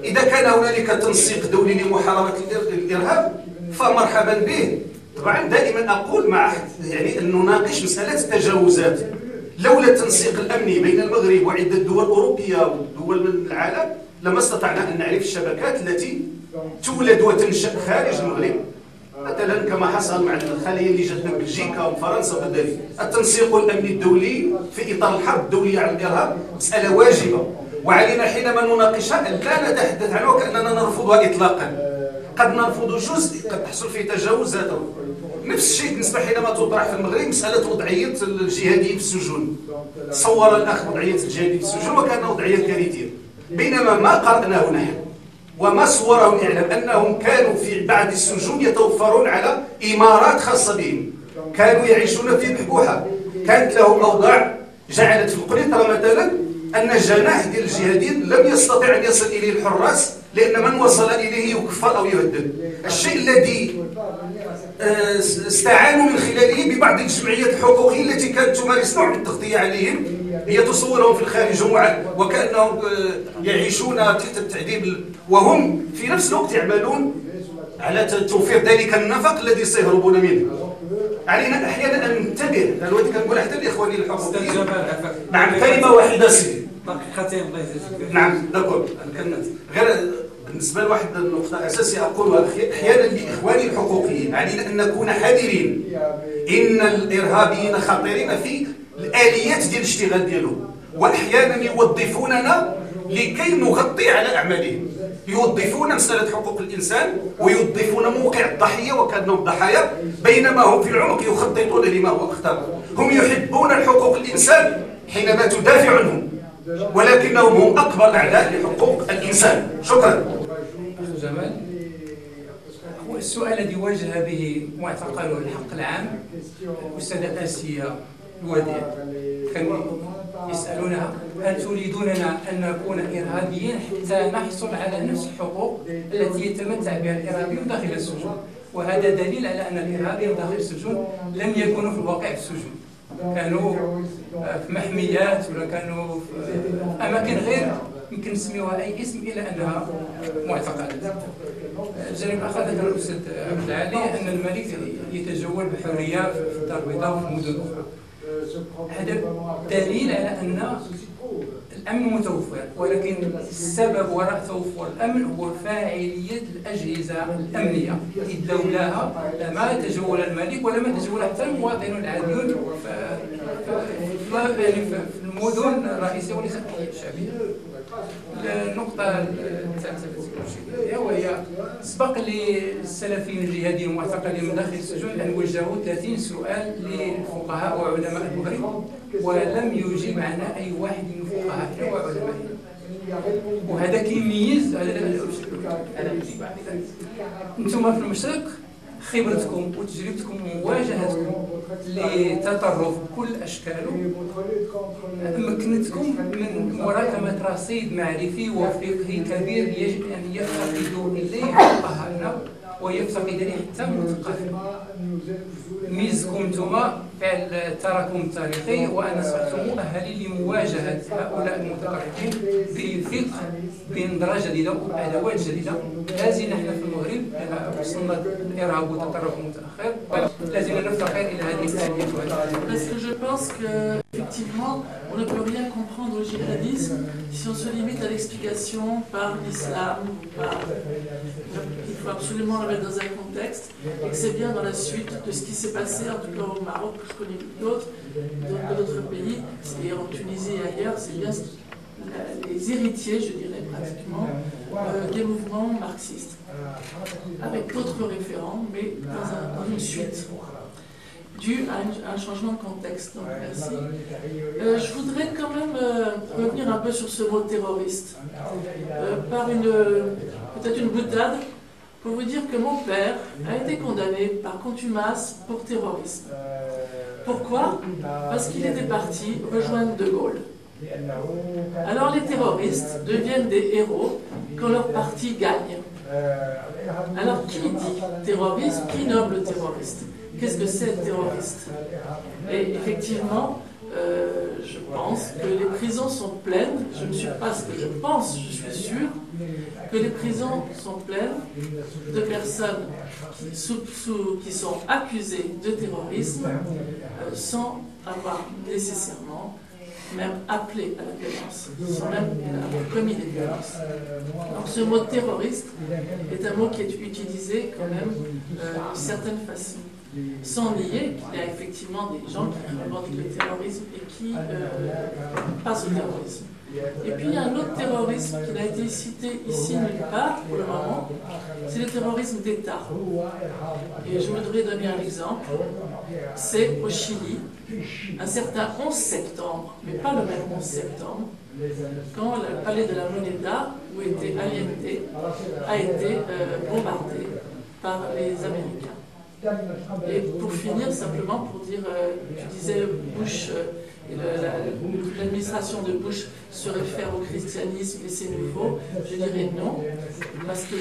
إذا كان هنالك تنسيق دولي لمحاربة الإرهاب فمرحبا به. طبعا دائما أقول مع يعني أن نناقش مسألة التجاوزات لولا التنسيق الأمني بين المغرب وعدة دول أوروبية ودول من العالم لما استطعنا أن نعرف الشبكات التي تولد وتنشأ خارج المغرب. مثلا كما حصل مع الخليه اللي جات من بلجيكا وفرنسا وكذلك التنسيق الأمني الدولي في إطار الحرب الدولية على الإرهاب مسألة واجبة. وعلينا حينما نناقشها أن لا نتحدث عنها وكأننا نرفضها اطلاقا. قد نرفض جزء قد تحصل فيه تجاوزات نفس الشيء بالنسبة حينما تطرح في المغرب مسألة وضعيه الجهاديين في السجون. صور الأخ وضعيه الجهاديين في السجون وكان وضعيه كارثية. بينما ما قراناه نحن وما صوره الاعلام أنهم كانوا في بعد السجون يتوفرون على إمارات خاصة بهم. كانوا يعيشون في بحبوحة. كانت لهم أوضاع جعلت في القريطره مثلا أن الجناح ديال الجهاديين لم يستطع أن يصل إليه الحراس لأن من وصل إليه يكفر أو يهدد. الشيء الذي آه، استعانوا من خلاله ببعض الجمعيات الحقوقيه التي كانت تمارس نوع من التغطية عليهم. هي تصورهم في الخارج وكأنهم آه، يعيشون تحت التعذيب. وهم في نفس الوقت يعملون على توفير ذلك النفق الذي سيهربون منه. علينا أحيانا أن ننتبه هذا كنقول حتى لاخواني الحقوقيين. نعم كلمة واحدة سيدي. دقيقتين الله يجزيك نعم داكور غير بالنسبة لواحد النقطة اساسيه اقولها أحيانا لإخواني الحقوقيين علينا ان نكون حذرين. إن الإرهابيين خطيرين في الآليات ديال الاشتغال ديالهم. وأحيانا يوظفوننا لكي نغطي على أعمالهم. يوظفون مسألة حقوق الإنسان ويوظفون موقع الضحية وكأنهم ضحايا. بينما هم في العمق يخططون لما هو أخطر هم يحبون الحقوق الإنسان حينما تدافع عنهم. ولكنهم هم أكبر أعداء لحقوق الإنسان. شكرا. جمال هو السؤال الذي واجه به معتقل الحق العام الأستاذة آسيا الوديع كانوا يسألونها هل تريدوننا أن نكون إرهابيين حتى نحصل على نفس الحقوق التي يتمتع بها الإرهابيون داخل السجون؟ وهذا دليل على أن الإرهابيين داخل السجون لم يكونوا في الواقع في السجون. كانوا في محميات ولا كانوا في أماكن غير يمكن نسميوها أي اسم إلى أنها معتقلات الجانب الآخر ذكر الأستاذ عبد العالي أن الملك يتجول بحرية في الدار البيضاء وفي المدن الأخرى. هذا دليل على أن الأمن متوفر ولكن السبب وراء توفر الأمن هو فاعلية الأجهزة الأمنية. إذ لولاها لما تجول الملك ولما تجول حتى المواطنون العاديون في المدن الرئيسية وليس الشعبية النقطة وهي سبق للسلفيين الجهاديين المعتقلين من داخل السجون أن وجهوا 30 سؤال للفقهاء وعلماء المغرب ولم يجيب عنا أي واحد من فقهائنا وعلمائنا وهذا كيميز أنا أجيب أنتم في المشرق خبرتكم وتجربتكم ومواجهتكم لتطرف كل أشكاله. مكنتكم من مراكمة رصيد معرفي وفقهي كبير يجب أن يفتقدوا إليه فقهاءنا اليه حتى المثقفين ميزكم أنتم فعل التراكم التاريخي وان اصبحتم مؤهلين لمواجهه هؤلاء المتطرفين بفقه بندره جديده وادوات جديده لازم نحن في المغرب وصلنا الارهاب والتطرف المتاخر لازم نفتقر الى هذه الاليات Parce que je pense que effectivement, on ne peut rien comprendre au djihadisme si on se limite à l'explication par l'islam, par... il faut absolument le mettre dans un contexte, et que c'est bien dans la suite de ce qui s'est passé, en tout cas au Maroc, je connais d'autres, d'autres pays, et en Tunisie et ailleurs, c'est bien les héritiers, je dirais pratiquement, euh, des mouvements marxistes, avec d'autres référents, mais dans, une suite, dû à, un changement de contexte. Euh, je voudrais quand même euh, revenir un peu sur ce mot terroriste, par une peut-être une boutade, pour vous dire que mon père a été condamné par contumace pour terrorisme. Pourquoi Parce qu'il était parti rejoindre De Gaulle. Alors les terroristes deviennent des héros quand leur parti gagne. Alors qui dit terrorisme Qui nomme le terroriste? Qu'est-ce que c'est le terroriste? Et effectivement, euh, je pense que les prisons sont pleines, je ne suis pas ce que je pense, je suis sûr, que les prisons sont pleines de personnes qui, sont accusées de terrorisme euh, sans avoir nécessairement même appelé à la violence, sans même avoir commis des violences. Donc ce mot terroriste est un mot qui est utilisé quand même euh, d'une certaine façon sans nier qu'il y a effectivement des gens qui revendiquent le terrorisme et qui euh, passent au terrorisme. Et puis il y a un autre terrorisme qui n'a été cité ici nulle part pour le moment, c'est le terrorisme d'État. Et je voudrais donner un exemple. C'est au Chili, un certain 11 septembre, mais pas le même 11 septembre, quand le palais de la Moneda, où était Allende, a été euh, bombardé par les Américains. Et pour finir, simplement pour dire, euh, disais Bush, euh, l'administration de Bush se réfère au christianisme et c'est nouveau. Je dirais non, parce que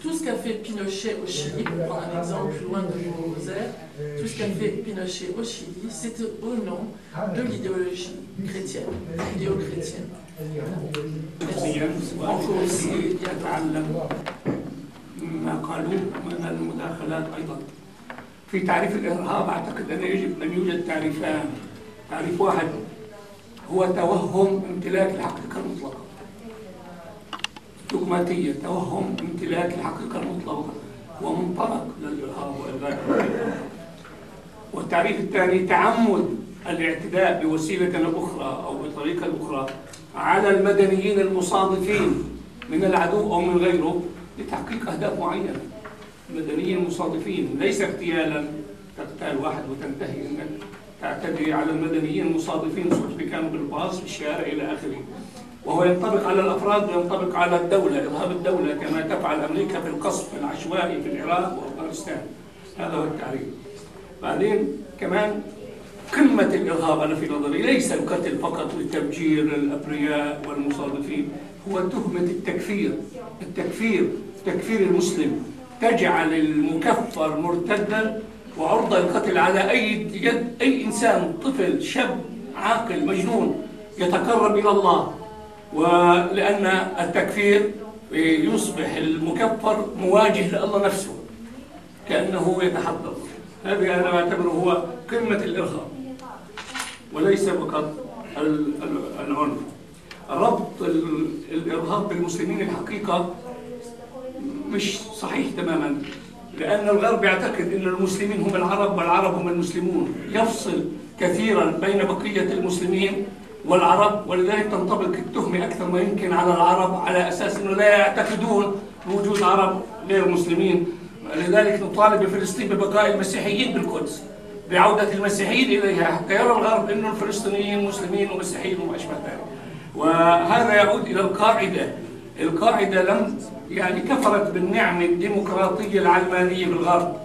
tout ce qu'a fait Pinochet au Chili, pour prendre un exemple plus loin de vos airs, tout ce qu'a fait Pinochet au Chili, c'était au nom de l'idéologie chrétienne, judéo-chrétienne. وأخو يتعلم ما قالوه من المداخلات أيضا في تعريف الإرهاب أعتقد أن يجب أن يوجد تعريفان تعريف واحد هو توهم امتلاك الحقيقة المطلقة دوغماتية توهم امتلاك الحقيقة المطلقة هو منطلق للإرهاب الحرية. والتعريف الثاني تعمد الاعتداء بوسيلة أخرى أو بطريقة أخرى على المدنيين المصادفين من العدو أو من غيره لتحقيق أهداف معينة. المدنيين المصادفين ليس اغتيالا تقتال واحد وتنتهي إنك تعتدي على المدنيين المصادفين سواء كانوا بالباص في الشارع إلى آخره. وهو ينطبق على الأفراد وينطبق على الدولة إرهاب الدولة كما تفعل أمريكا في القصف العشوائي في العراق وأفغانستان. هذا هو التعريف. بعدين كمان قمة الإرهاب أنا في نظري ليس القتل فقط لتفجير الأبرياء والمصادفين هو تهمة التكفير. التكفير تكفير المسلم. تجعل المكفر مرتدا وعرضة للقتل على أي يد أي إنسان طفل شاب عاقل مجنون يتقرب إلى الله. ولأن التكفير يصبح المكفر مواجه لله نفسه كأنه يتحضر هذه أنا أعتبره هو قمة الإرهاب وليس فقط ال- ال- العنف. ربط ال- الإرهاب بالمسلمين الحقيقة مش صحيح تماما. لأن الغرب يعتقد أن المسلمين هم العرب والعرب هم المسلمون. يفصل كثيرا بين بقية المسلمين والعرب ولذلك تنطبق التهمة أكثر ما يمكن على العرب على أساس أنه لا يعتقدون بوجود عرب غير مسلمين. لذلك نطالب بفلسطين ببقاء المسيحيين بالقدس بعودة المسيحيين إليها حتى يرى الغرب أن الفلسطينيين مسلمين ومسيحيين وما أشبه ذلك. وهذا يعود إلى القاعدة القاعدة لم يعني كفرت بالنعمة الديمقراطية العلمانية بالغرب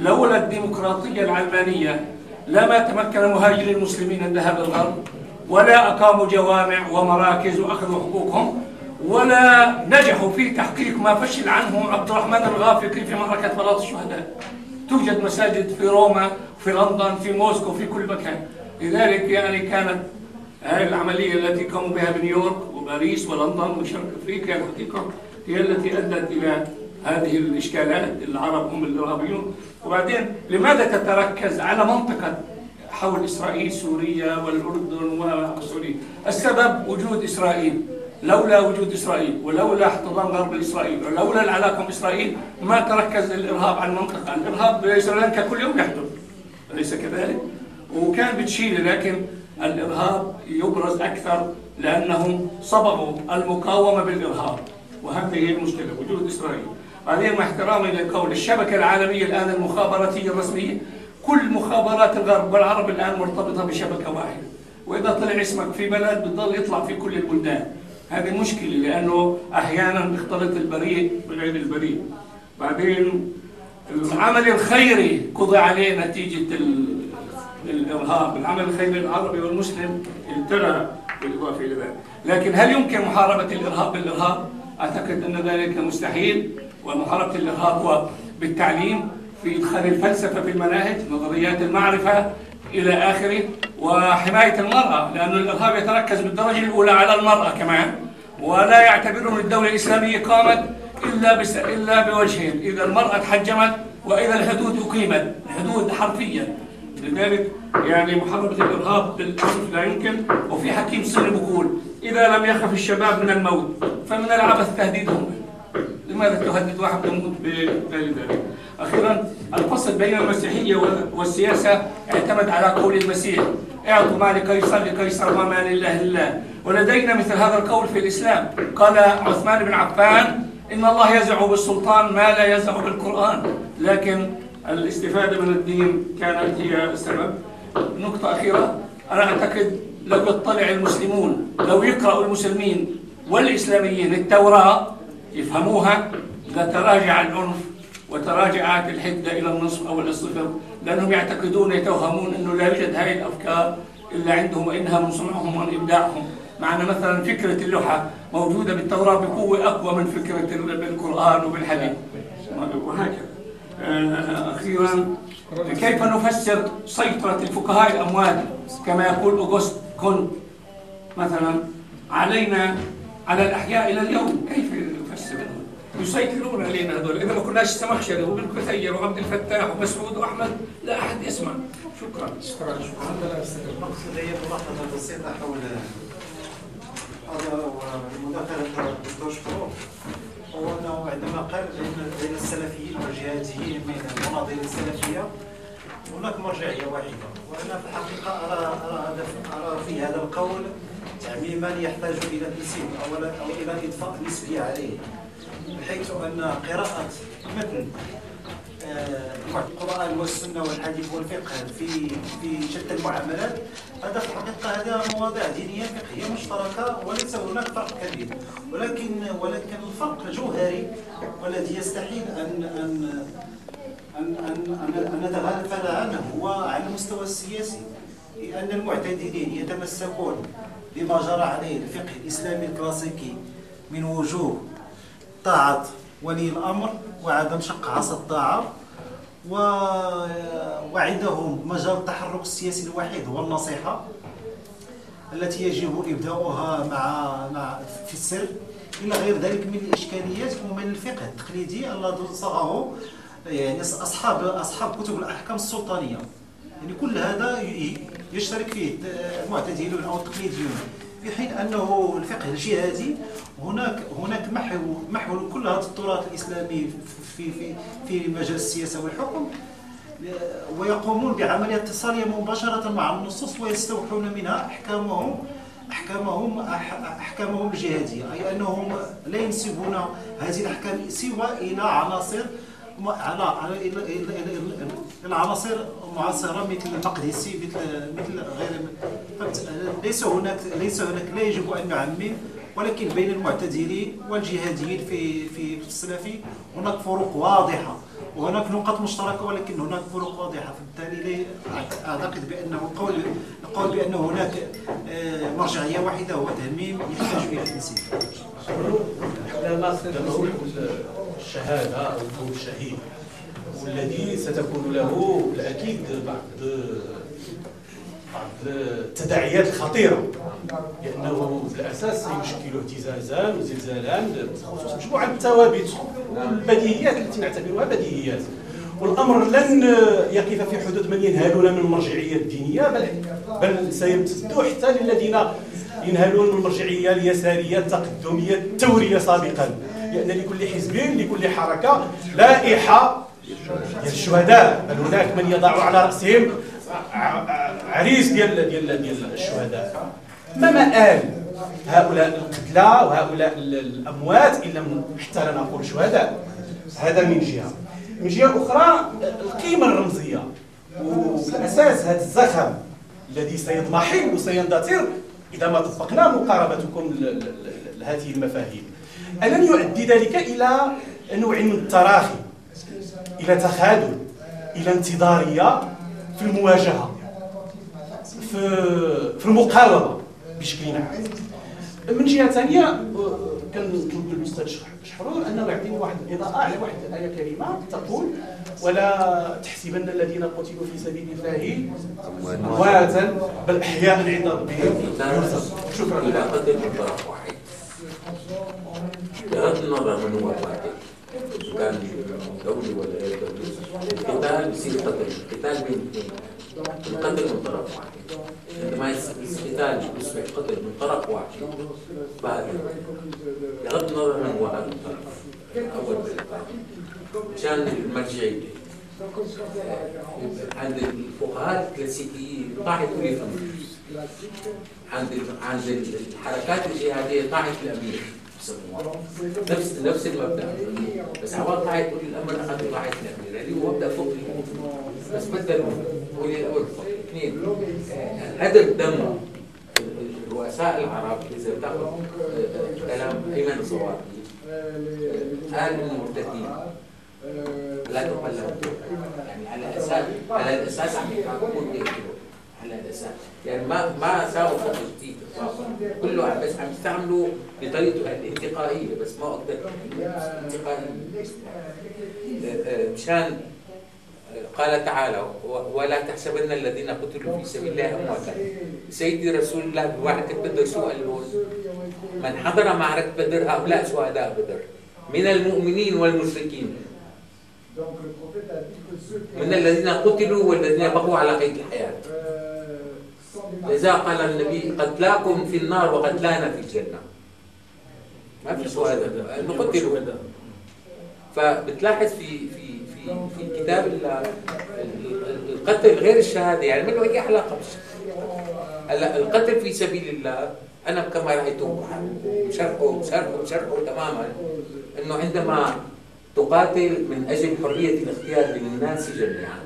لولا الديمقراطية العلمانية لما تمكن مهاجري المسلمين الذهاب للغرب ولا أقاموا جوامع ومراكز وأخذوا حقوقهم ولا نجحوا في تحقيق ما فشل عنه عبد الرحمن الغافقي في معركة بلاط الشهداء. توجد مساجد في روما في لندن في موسكو في كل مكان. لذلك يعني كانت هذه العملية التي قاموا بها بنيويورك وباريس ولندن وشرق أفريقيا الحقيقة هي التي أدت إلى هذه الإشكالات العرب هم الإرهابيون وبعدين لماذا تتركز على منطقة حول إسرائيل سوريا والأردن وسوريا السبب وجود إسرائيل. لولا وجود إسرائيل ولولا احتضان غرب إسرائيل ولولا العلاقة مع إسرائيل ما تركز الإرهاب على المنطقة. الإرهاب بسريلانكا كل يوم يحدث أليس كذلك؟ وكان بتشيلي لكن الإرهاب يبرز أكثر لأنهم صبغوا المقاومة بالإرهاب وهذه هي المشكلة وجود إسرائيل. بعدين مع احترامي للقول الشبكة العالمية الآن المخابراتية الرسمية كل مخابرات الغرب والعرب الآن مرتبطة بشبكة واحدة. وإذا طلع اسمك في بلد بتضل يطلع في كل البلدان. هذه مشكلة لأنه أحيانا بيختلط البريء بغير البريء. بعدين العمل الخيري قضي عليه نتيجة ال- الإرهاب. العمل الخيري العربي والمسلم انتهى بالإضافة إلى ذلك لكن هل يمكن محاربة الإرهاب بالإرهاب؟ أعتقد أن ذلك مستحيل ومحاربة الإرهاب هو بالتعليم في إدخال الفلسفة في المناهج نظريات المعرفة إلى آخره وحماية المرأة لأن الإرهاب يتركز بالدرجة الأولى على المرأة كمان ولا يعتبرون الدولة الإسلامية قامت إلا بس إلا بوجهين إذا المرأة تحجمت وإذا الحدود أقيمت الحدود حرفيا لذلك يعني محاربة الإرهاب للأسف لا يمكن وفي حكيم سني بيقول إذا لم يخف الشباب من الموت فمن العبث تهديدهم. لماذا تهدد واحد يموت بغير ذلك؟ أخيرا الفصل بين المسيحية والسياسة اعتمد على قول المسيح اعطوا ما لقيصر لقيصر وما لله لله ولدينا مثل هذا القول في الإسلام. قال عثمان بن عفان إن الله يزع بالسلطان ما لا يزع بالقرآن. لكن الاستفادة من الدين كانت هي السبب. نقطة أخيرة أنا أعتقد لو يطلع المسلمون لو يقرأوا المسلمين والإسلاميين التوراة يفهموها لتراجع العنف وتراجعت الحدة إلى النصف أو الصفر لأنهم يعتقدون يتوهمون أنه لا يوجد هذه الأفكار إلا عندهم وإنها من صنعهم ومن إبداعهم. معنا مثلا فكرة اللوحة موجودة بالتوراة بقوة أقوى من فكرة بالقرآن وبالحديث. وهكذا. أخيرا كيف نفسر سيطرة الفقهاء الأموات كما يقول أوغست كونت مثلا علينا على الأحياء إلى اليوم. كيف نفسر يسيطرون علينا هذول. إذا ما كناش الزمخشري وابن كثير وعبد الفتاح ومسعود وأحمد لا أحد يسمع. شكرا. شكرا. شكرا المقصود هي ملاحظة بسيطة حول هذا ومداخلة الدكتور شكرو هو انه عندما قال بين السلفيين والجهاديين من المناظير السلفية هناك مرجعية واحدة. وأنا في الحقيقة ارى أرى في هذا القول تعميما يحتاج إلى تنسيب أو إلى إضفاء نسبيه عليه بحيث أن قراءة متن القرآن والسنة والحديث والفقه في في شتى المعاملات هذا في الحقيقة هذا مواضيع دينية فقهية مشتركة وليس هناك فرق كبير. ولكن ولكن الفرق الجوهري والذي يستحيل أن أن أن أن أن نتغافل عنه هو على المستوى السياسي. لأن المعتدلين يتمسكون بما جرى عليه الفقه الإسلامي الكلاسيكي من وجوه طاعة ولي الأمر وعدم شق عصا و... وعندهم مجال التحرك السياسي الوحيد هو النصيحة التي يجب إبداؤها مع... مع في السر. إلى غير ذلك من الإشكاليات ومن الفقه التقليدي الذي صاغه يعني أصحاب أصحاب كتب الأحكام السلطانية. يعني كل هذا يشترك فيه المعتدلون أو التقليديون في حين أنه الفقه الجهادي هناك هناك محو محو كل هذا التراث الإسلامي في في في مجال السياسة والحكم. ويقومون بعملية اتصالية مباشرة مع النصوص ويستوحون منها احكامهم احكامهم أحكامهم الجهادية. أي أنهم لا ينسبون هذه الأحكام سوى إلى عناصر على على العناصر المعاصره مثل المقدسي مثل مثل غير ليس هناك ليس هناك لا يجب أن نعمم ولكن بين المعتدلين والجهاديين في في السلفي هناك فروق واضحة. وهناك نقاط مشتركة ولكن هناك فروق واضحة فبالتالي أعتقد بأنه القول القول بأن هناك آه، مرجعية واحدة هو تهميم يحتاج إلى تنسيق. الشهادة أو كون الشهيد والذي ستكون له بالأكيد بعض التداعيات الخطيرة. لأنه بالأساس سيشكل اهتزازا وزلزالا بخصوص مجموعة الثوابت والبديهيات التي نعتبرها بديهيات. والأمر لن يقف في حدود من ينهلون من المرجعية الدينية بل بل سيمتد حتى للذين ينهلون من المرجعية اليسارية التقدمية التورية سابقا. لأن لكل حزب لكل حركة لائحة ديال الشهداء بل هناك من يضع على رأسهم عريس ديال ديال ديال الشهداء. ما مآل هؤلاء القتلى وهؤلاء الأموات إن لم حتى لا نقول شهداء. هذا من جهة. من جهة أخرى القيمة الرمزية. وبالاساس هذا الزخم الذي سيضمحل وسيندثر إذا ما طبقنا مقاربتكم لهذه المفاهيم. ألن يؤدي ذلك إلى نوع من التراخي إلى تخاذل إلى انتظارية في المواجهة في, في المقاومة بشكل عام من جهة ثانية كنطلب للأستاذ شحرور أنه يعطيني واحد الإضاءة على واحد الآية كريمة تقول ولا تحسبن الذين قتلوا في سبيل الله أمواتا بل أحياء عند ربهم شكرا. إلى كان دولي ولا دولي القتال بيصير قتل القتال بين اثنين القتل من طرف واحد. عندما القتال يصبح قتل من طرف واحد بغض النظر من هو هذا الطرف أول مشان المرجعيه عند الفقهاء الكلاسيكيين طاحت كل عند عند الحركات الجهادية طاعه الأمير. نفس نفس المبدأ. بس عوض طاعه ولي الأمر اخذوا طاعه الامير اللي هو مبدأ فوق بس ولي الامر فوق اثنين. هدر دم رؤساء العرب اذا بتاخذ كلام ايمن الصواري قال المرتدين. لا تقلد يعني على أساس على الاساس عم يحاكمون الاساس يعني ما ما ساووا خط جديد اطلاقا كله بس عم يستعملوا بطريقه الانتقائية بس ما أقدر. انتقائيه مشان قال تعالى ولا تحسبن الذين قتلوا في سبيل الله أمواتا. سيدي رسول الله بمعركه بدر شو قال؟ من حضر معركة بدر هؤلاء شهداء بدر. من المؤمنين والمشركين. من الذين قتلوا والذين بقوا على قيد الحياة. لذا قال النبي قتلاكم في النار وقتلانا في الجنة. ما في شهداء انه قتلوا فبتلاحظ في في في في كتاب القتل غير الشهادة. يعني ما له اي علاقه هلا القتل في سبيل الله أنا كما رايته شرحه شرحه شرحه تماما. إنه عندما تقاتل من أجل حرية الاختيار للناس جميعا.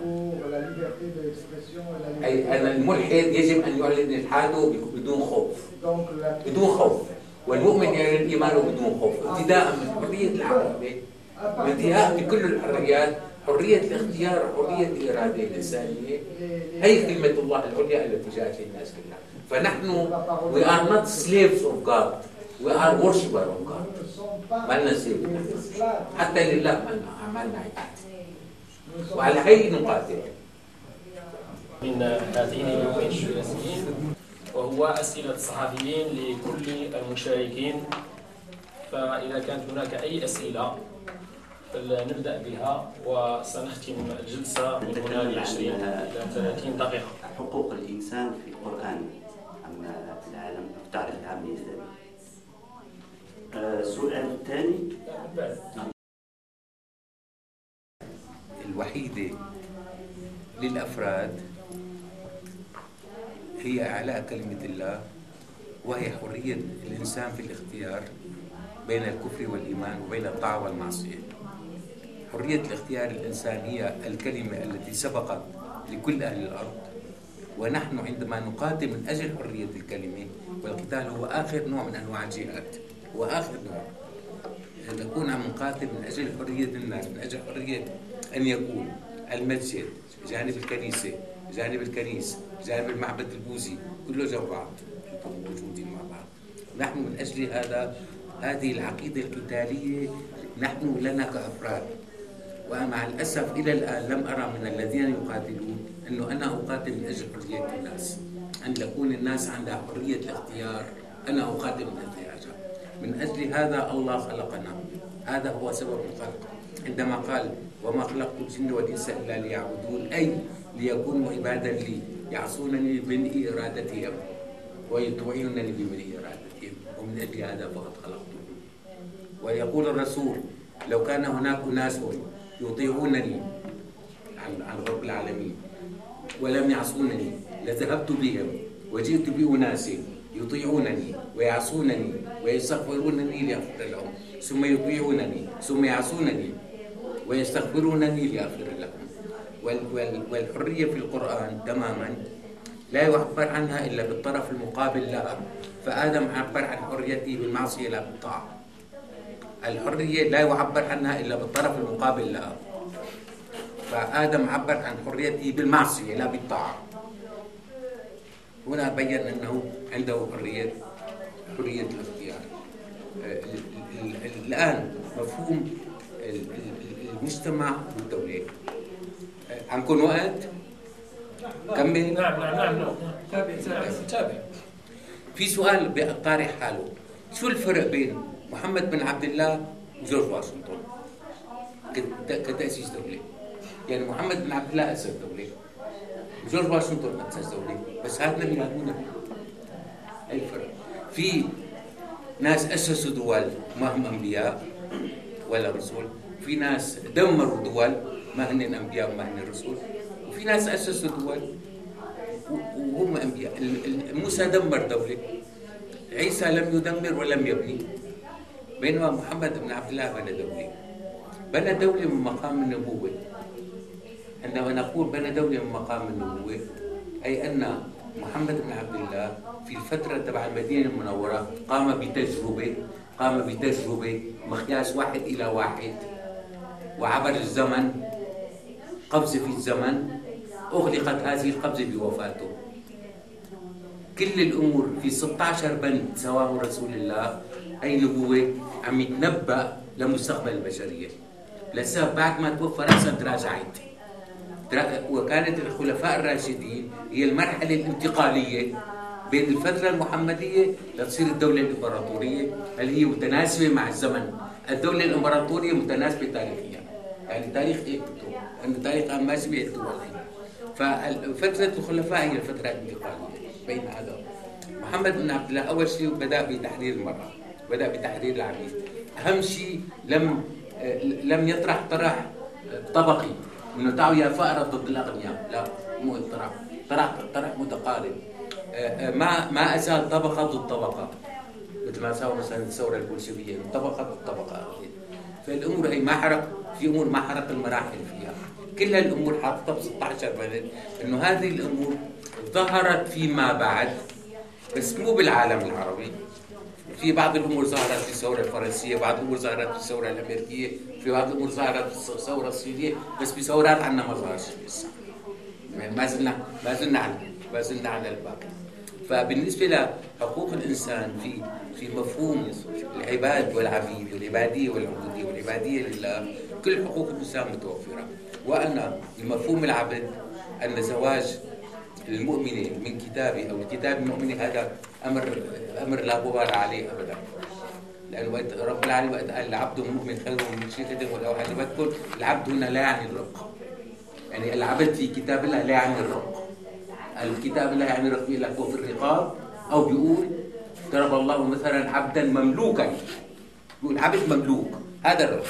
أي أن الملحد يجب أن يعلن إلحاده بدون خوف. بدون خوف. والمؤمن يعلن إيمانه بدون خوف. ابتداء من حرية العقيده وانتهاء بكل الحريات. حرية الاختيار حرية الإرادة الإنسانية. هي كلمة الله العليا التي جاءت للناس كلها. فنحن we are not slaves of God. We are worshippers of God ما لنا حتى لله ما لنا عبادة وعلى هي نقاتل من هذين اليومين الثلاثيين وهو أسئلة الصحفيين لكل المشاركين. فإذا كانت هناك أي أسئلة فلنبدأ بها وسنختم الجلسة من هنا ل 20 إلى 30 دقيقة. حقوق الإنسان في القرآن. أم العالم في التاريخ العام الإسلامي. السؤال الثاني الوحيدة للأفراد هي إعلاء كلمة الله وهي حرية الإنسان في الاختيار بين الكفر والإيمان وبين الطاعة والمعصية. حرية الاختيار الإنسان هي الكلمة التي سبقت لكل أهل الأرض ونحن عندما نقاتل من أجل حرية الكلمة والقتال هو آخر نوع من أنواع الجهاد. هو آخر نوع أن نكون عم نقاتل من أجل حرية الناس من أجل حرية أن يكون. المسجد جانب الكنيسة جانب الكنيس جانب المعبد البوذي كله جنب بعض موجودين مع بعض. نحن من أجل هذا هذه العقيدة القتالية نحن لنا كأفراد. ومع الأسف إلى الآن لم أرى من الذين يقاتلون أنه أنا أقاتل من أجل حرية الناس. أن تكون الناس عندها حرية الاختيار. أنا أقاتل من أجل من أجل هذا الله خلقنا. هذا هو سبب الخلق. عندما قال وما خلقت الجن والإنس إلا ليعبدون. أي ليكونوا عبادا لي. يعصونني من إرادتهم ويطيعونني بمن إرادتهم. ومن أجل هذا فقد خلقتهم ويقول الرسول لو كان هناك ناس يطيعونني عن عن رب العالمين ولم يعصونني لذهبت بهم وجئت بأناس يطيعونني. ويعصونني ويستغفرونني لأغفر لهم. ثم يطيعونني ثم يعصونني ويستغفرونني لأغفر لهم. والحرية في القرآن تماما. لا يعبر عنها إلا بالطرف المقابل لها. فآدم عبر عن حريته بالمعصية لا بالطاعة. الحرية لا يعبر عنها إلا بالطرف المقابل لها. فآدم عبر عن حريته بالمعصية لا بالطاعة. هنا بين أنه عنده حرية حرية الاختيار. الآن مفهوم المجتمع والدولة. عندكم وقت؟ كمل. نعم نعم نعم نعم. تابع تابع في سؤال طارح حاله. شو الفرق بين محمد بن عبد الله وجورج واشنطن؟ كتأسيس دولة. يعني محمد بن عبد الله أسس دولة جورج واشنطن أسس دولة بس هذا نبي أي الفرق في ناس أسسوا دول ما هم أنبياء ولا رسل في ناس دمروا دول ما هن أنبياء وما هن رسل وفي ناس أسسوا دول وهم أنبياء. موسى دمر دولة. عيسى لم يدمر ولم يبني. بينما محمد بن عبد الله بنى دولة. بنى دولة من مقام النبوة. عندما نقول بنى دولة من مقام النبوة أي أن محمد بن عبد الله في الفترة تبع المدينة المنورة قام بتجربة قام بتجربة مقياس واحد إلى واحد. وعبر الزمن قفزه في الزمن أغلقت هذه القبضة بوفاته. كل الأمور في 16 بند سواه رسول الله أي نبوة عم يتنبأ لمستقبل البشرية. لسه بعد ما توفى رأسا تراجعت وكانت الخلفاء الراشدين هي المرحلة الانتقالية. بين الفترة المحمدية لتصير الدولة الإمبراطورية اللي هي متناسبة مع الزمن. الدولة الإمبراطورية متناسبة تاريخيا. يعني تاريخ إيه أنه تاريخ ماشي بيعتبر ففترة الخلفاء هي الفترة الانتقالية بين هذا. محمد بن عبد الله أول شيء بدأ بتحرير المرأة بدأ بتحرير العبيد أهم شيء لم لم يطرح طرح طبقي. إنه تعالوا يا فقراء ضد الأغنياء. لا مو طرح. طرح طرح متقارب. ما ما أزال طبقة ضد طبقة. مثل ما سووا مثلا الثورة البولشفيه طبقة ضد طبقة. فالأمور هي ما حرق في أمور ما حرق المراحل فيها. كل هالامور حاططها ب 16 بلد إنه هذه الأمور ظهرت فيما بعد بس مو بالعالم العربي. في بعض الأمور ظهرت في الثورة الفرنسية بعض الأمور ظهرت في الثورة الأمريكية في بعض الأمور ظهرت في الثورة الصينية بس بثورات عندنا ما ظهرش لسه. يعني ما زلنا ما زلنا ما زلنا على الباقي. فبالنسبة لحقوق الإنسان في في مفهوم العباد والعبيد والعبادية والعبودية والعبادية لله كل حقوق الإنسان متوفرة. وأن بمفهوم العبد أن زواج المؤمنة من كتابي أو كتاب المؤمنة هذا أمر أمر لا غبار عليه أبدا. لأن وقت رب العالمين وقت قال العبد المؤمن خير من مشركة ولو عجبتكم العبد هنا لا يعني الرق. يعني العبد في كتاب الله لا يعني الرق. الكتاب لا يعني الرق لك في الرقاب أو بيقول ضرب الله مثلا عبدا مملوكا. يقول عبد مملوك هذا الرق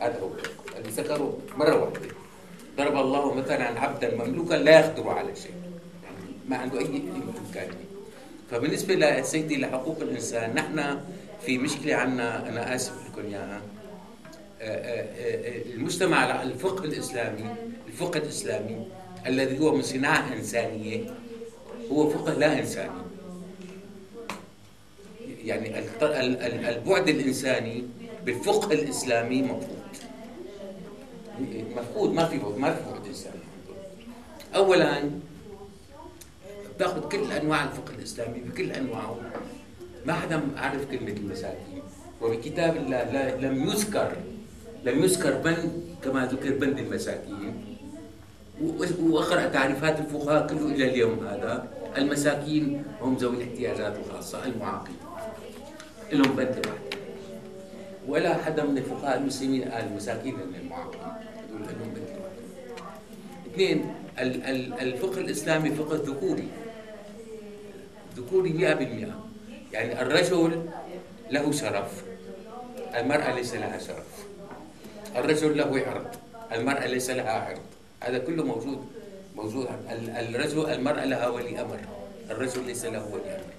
هذا هو اللي ذكره مرة واحدة. ضرب الله مثلا عبدا مملوكا لا يقدر على شيء. يعني ما عنده أي إمكانية فبالنسبة لسيدي لحقوق الإنسان نحن في مشكلة عنا. أنا آسف لكم إياها آه، آه، آه، المجتمع الفقه الإسلامي الفقه الإسلامي الذي هو من صناعة إنسانية هو فقه لا إنساني. يعني البعد الإنساني بالفقه الإسلامي مفهوم مفقود ما في ما في بعد إنساني. اولا بتأخذ كل أنواع الفقه الإسلامي بكل أنواعه. ما حدا عرف كلمة المساكين. وبكتاب الله لم يذكر لم يذكر بند كما ذكر بند المساكين. وأقرأ تعريفات الفقهاء كله إلى اليوم هذا. المساكين هم ذوي الاحتياجات الخاصة المعاقين. لهم بند واحد. ولا حدا من الفقهاء المسلمين قال المساكين من المعاقين. اثنين الفقه الإسلامي فقه ذكوري. ذكوري 100% يعني الرجل له شرف المرأة ليس لها شرف. الرجل له عرض المرأة ليس لها عرض. هذا كله موجود موجود. الرجل المرأة لها ولي أمر. الرجل ليس له ولي أمر.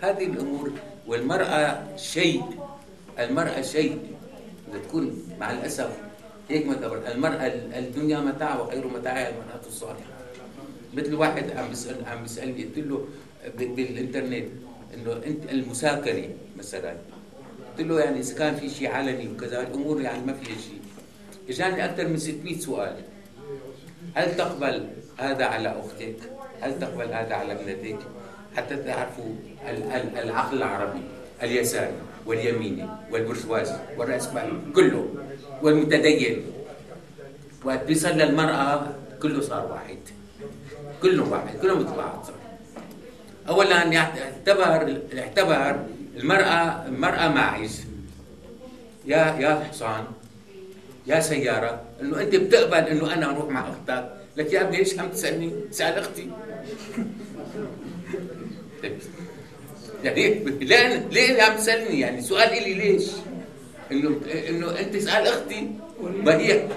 هذه الأمور والمرأة شيء المرأة شيء. تكون مع الأسف هيك ما المرأة الدنيا متاع وخير متاعها المرأة الصالحة. مثل واحد عم بيسأل عم بيسألني قلت له بالإنترنت إنه أنت المساكري مثلا. قلت له يعني إذا كان في شيء علني وكذا الأمور يعني ما فيها شيء. إجاني أكثر من 600 سؤال. هل تقبل هذا على أختك؟ هل تقبل هذا على ابنتك؟ حتى تعرفوا العقل العربي اليساري واليميني والبرجوازي والرأسمالي كله والمتدين وقت بيصل للمرأة كله صار واحد كله واحد كله مثل بعض صار أولا يعتبر يعتبر المرأة المرأة معز يا يا حصان يا سيارة إنه أنت بتقبل إنه أنا أروح مع أختك. لك يا ابني ليش عم تسألني؟ سال أختي. يعني ليه ليه عم تسألني؟ يعني سؤال إلي ليش؟ انه إنه أنت اسأل أختي. ما هي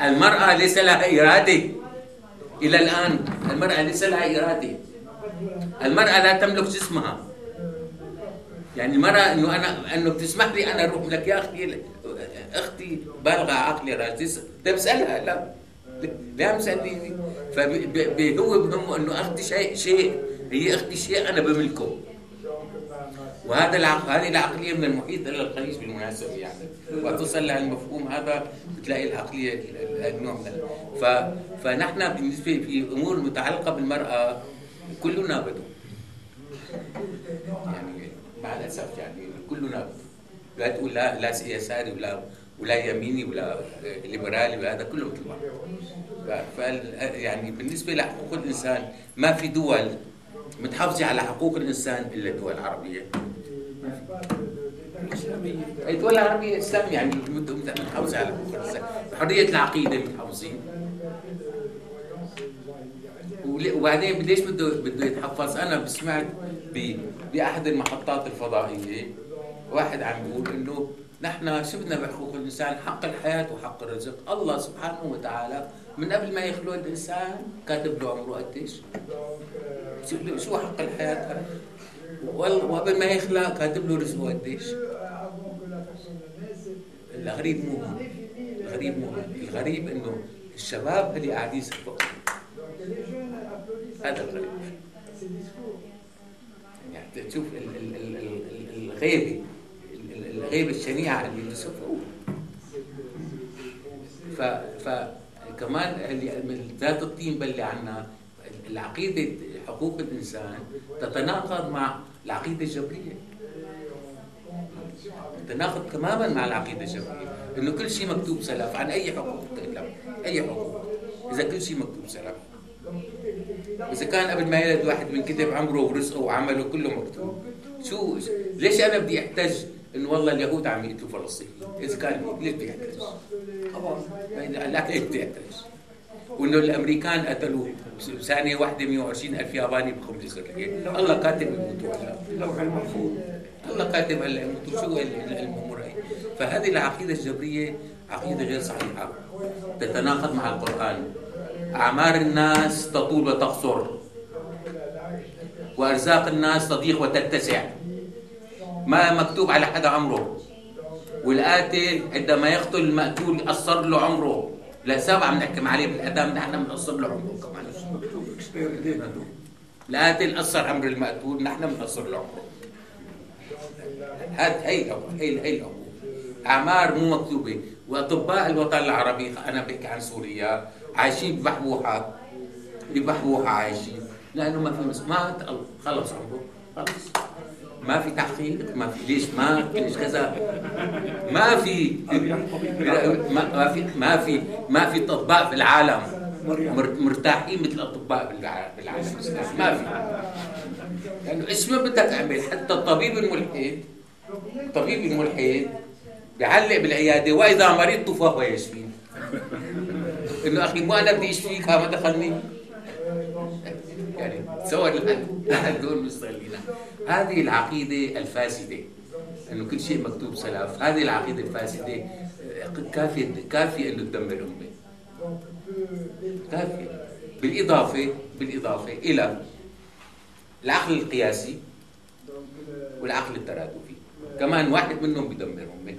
المرأة ليس لها إرادة. إلى الآن المرأة ليس لها إرادة. المرأة لا تملك جسمها. يعني المرأة إنه أنا إنه بتسمح لي أنا أروح لك. يا أختي أختي بالغة عقلي راشدة ده بسألها لا. لا مسألني. فهو بهمه إنه أختي شيء شيء. هي أختي شيء أنا بملكه. وهذا العق... هذه العقلية من المحيط إلى الخليج بالمناسبة يعني. وتصل للمفهوم هذا بتلاقي العقلية النوع من ف... فنحن بالنسبة في أمور متعلقة بالمرأة كلنا بدو. يعني مع الأسف يعني كلنا بدو. لا تقول لا لا يساري ولا ولا يميني ولا ليبرالي ولا هذا كله مثل بعض. يعني بالنسبة لحقوق الإنسان ما في دول متحافظة على حقوق الإنسان إلا الدول العربيه الاسلاميه الدول العربيه اسلام يعني متحافظة على حقوق الإنسان. حريه العقيدة متحافظين. وبعدين ليش بده بده يتحفظ؟ أنا سمعت بأحد المحطات الفضائية واحد عم بيقول إنه نحن شو بدنا بحقوق الإنسان حق الحياة وحق الرزق. الله سبحانه وتعالى من قبل ما يخلق الإنسان كاتب له عمره قديش. شو حق الحياة؟ وقبل ما يخلق كاتب له رزقه قديش. الغريب مو الغريب مو الغريب إنه الشباب اللي قاعدين يصفقوا هذا الغريب. يعني تشوف الغيبه الغيبه الشنيعه اللي بيصفقوا ف فكمان من ذات الطين بلي عنا العقيدة حقوق الإنسان تتناقض مع العقيدة الجبرية. تتناقض تماما مع العقيدة الجبرية. إنه كل شيء مكتوب سلف عن أي حقوق تتكلم أي حقوق. إذا كل شيء مكتوب سلف. إذا كان قبل ما يلد واحد من كتب عمره ورزقه وعمله كله مكتوب. شو ليش أنا بدي احتج إنه والله اليهود عم يقتلوا فلسطين. إذا كان ليش بدي احتج؟ لا ليش بدي احتج؟ وإنه الأمريكان قتلوا ثانية واحدة 120 ألف ياباني بخمس جزر الله كاتب يموتوا هلا اللوح المحفوظ. الله كاتب هلا يموتوا شو الأمور هي فهذه العقيدة الجبرية عقيدة غير صحيحة. تتناقض مع القرآن. أعمار الناس تطول وتقصر. وأرزاق الناس تضيق وتتسع. ما مكتوب على حدا عمره. والقاتل عندما يقتل المقتول قصر له عمره. لا سبعة بنحكم عليه. بالإعدام نحن بنقصر له عمره. كمان القاتل قصر عمر المقتول نحن بنقصر له عمره. هاد هي هي هي الأمور أعمار مو مكتوبة. وأطباء الوطن العربي أنا بحكي عن سوريا عايشين ببحبوحة ببحبوحة عايشين. لأنه ما في مات خلص عمره. خلص. ما في تحقيق ما في ليش ما ليش كذا ما في ما في ما في ما في اطباء في العالم. مرتاحين مثل الأطباء بالعالم ما في. لأنه إيش ما بدك تعمل حتى الطبيب الملحد الطبيب الملحد بيعلق بالعيادة وإذا مرضت فهو يشفي إنه أخي مو أنا بدي اشفيك ما دخلني. يعني تصور هدول مستغلين هذه العقيدة الفاسدة انه كل شيء مكتوب سلف. هذه العقيدة الفاسدة كافية كافية انه تدمر الأمة. كافية. بالإضافة بالإضافة إلى العقل القياسي والعقل الترادفي. كمان واحد منهم بدمر أمة.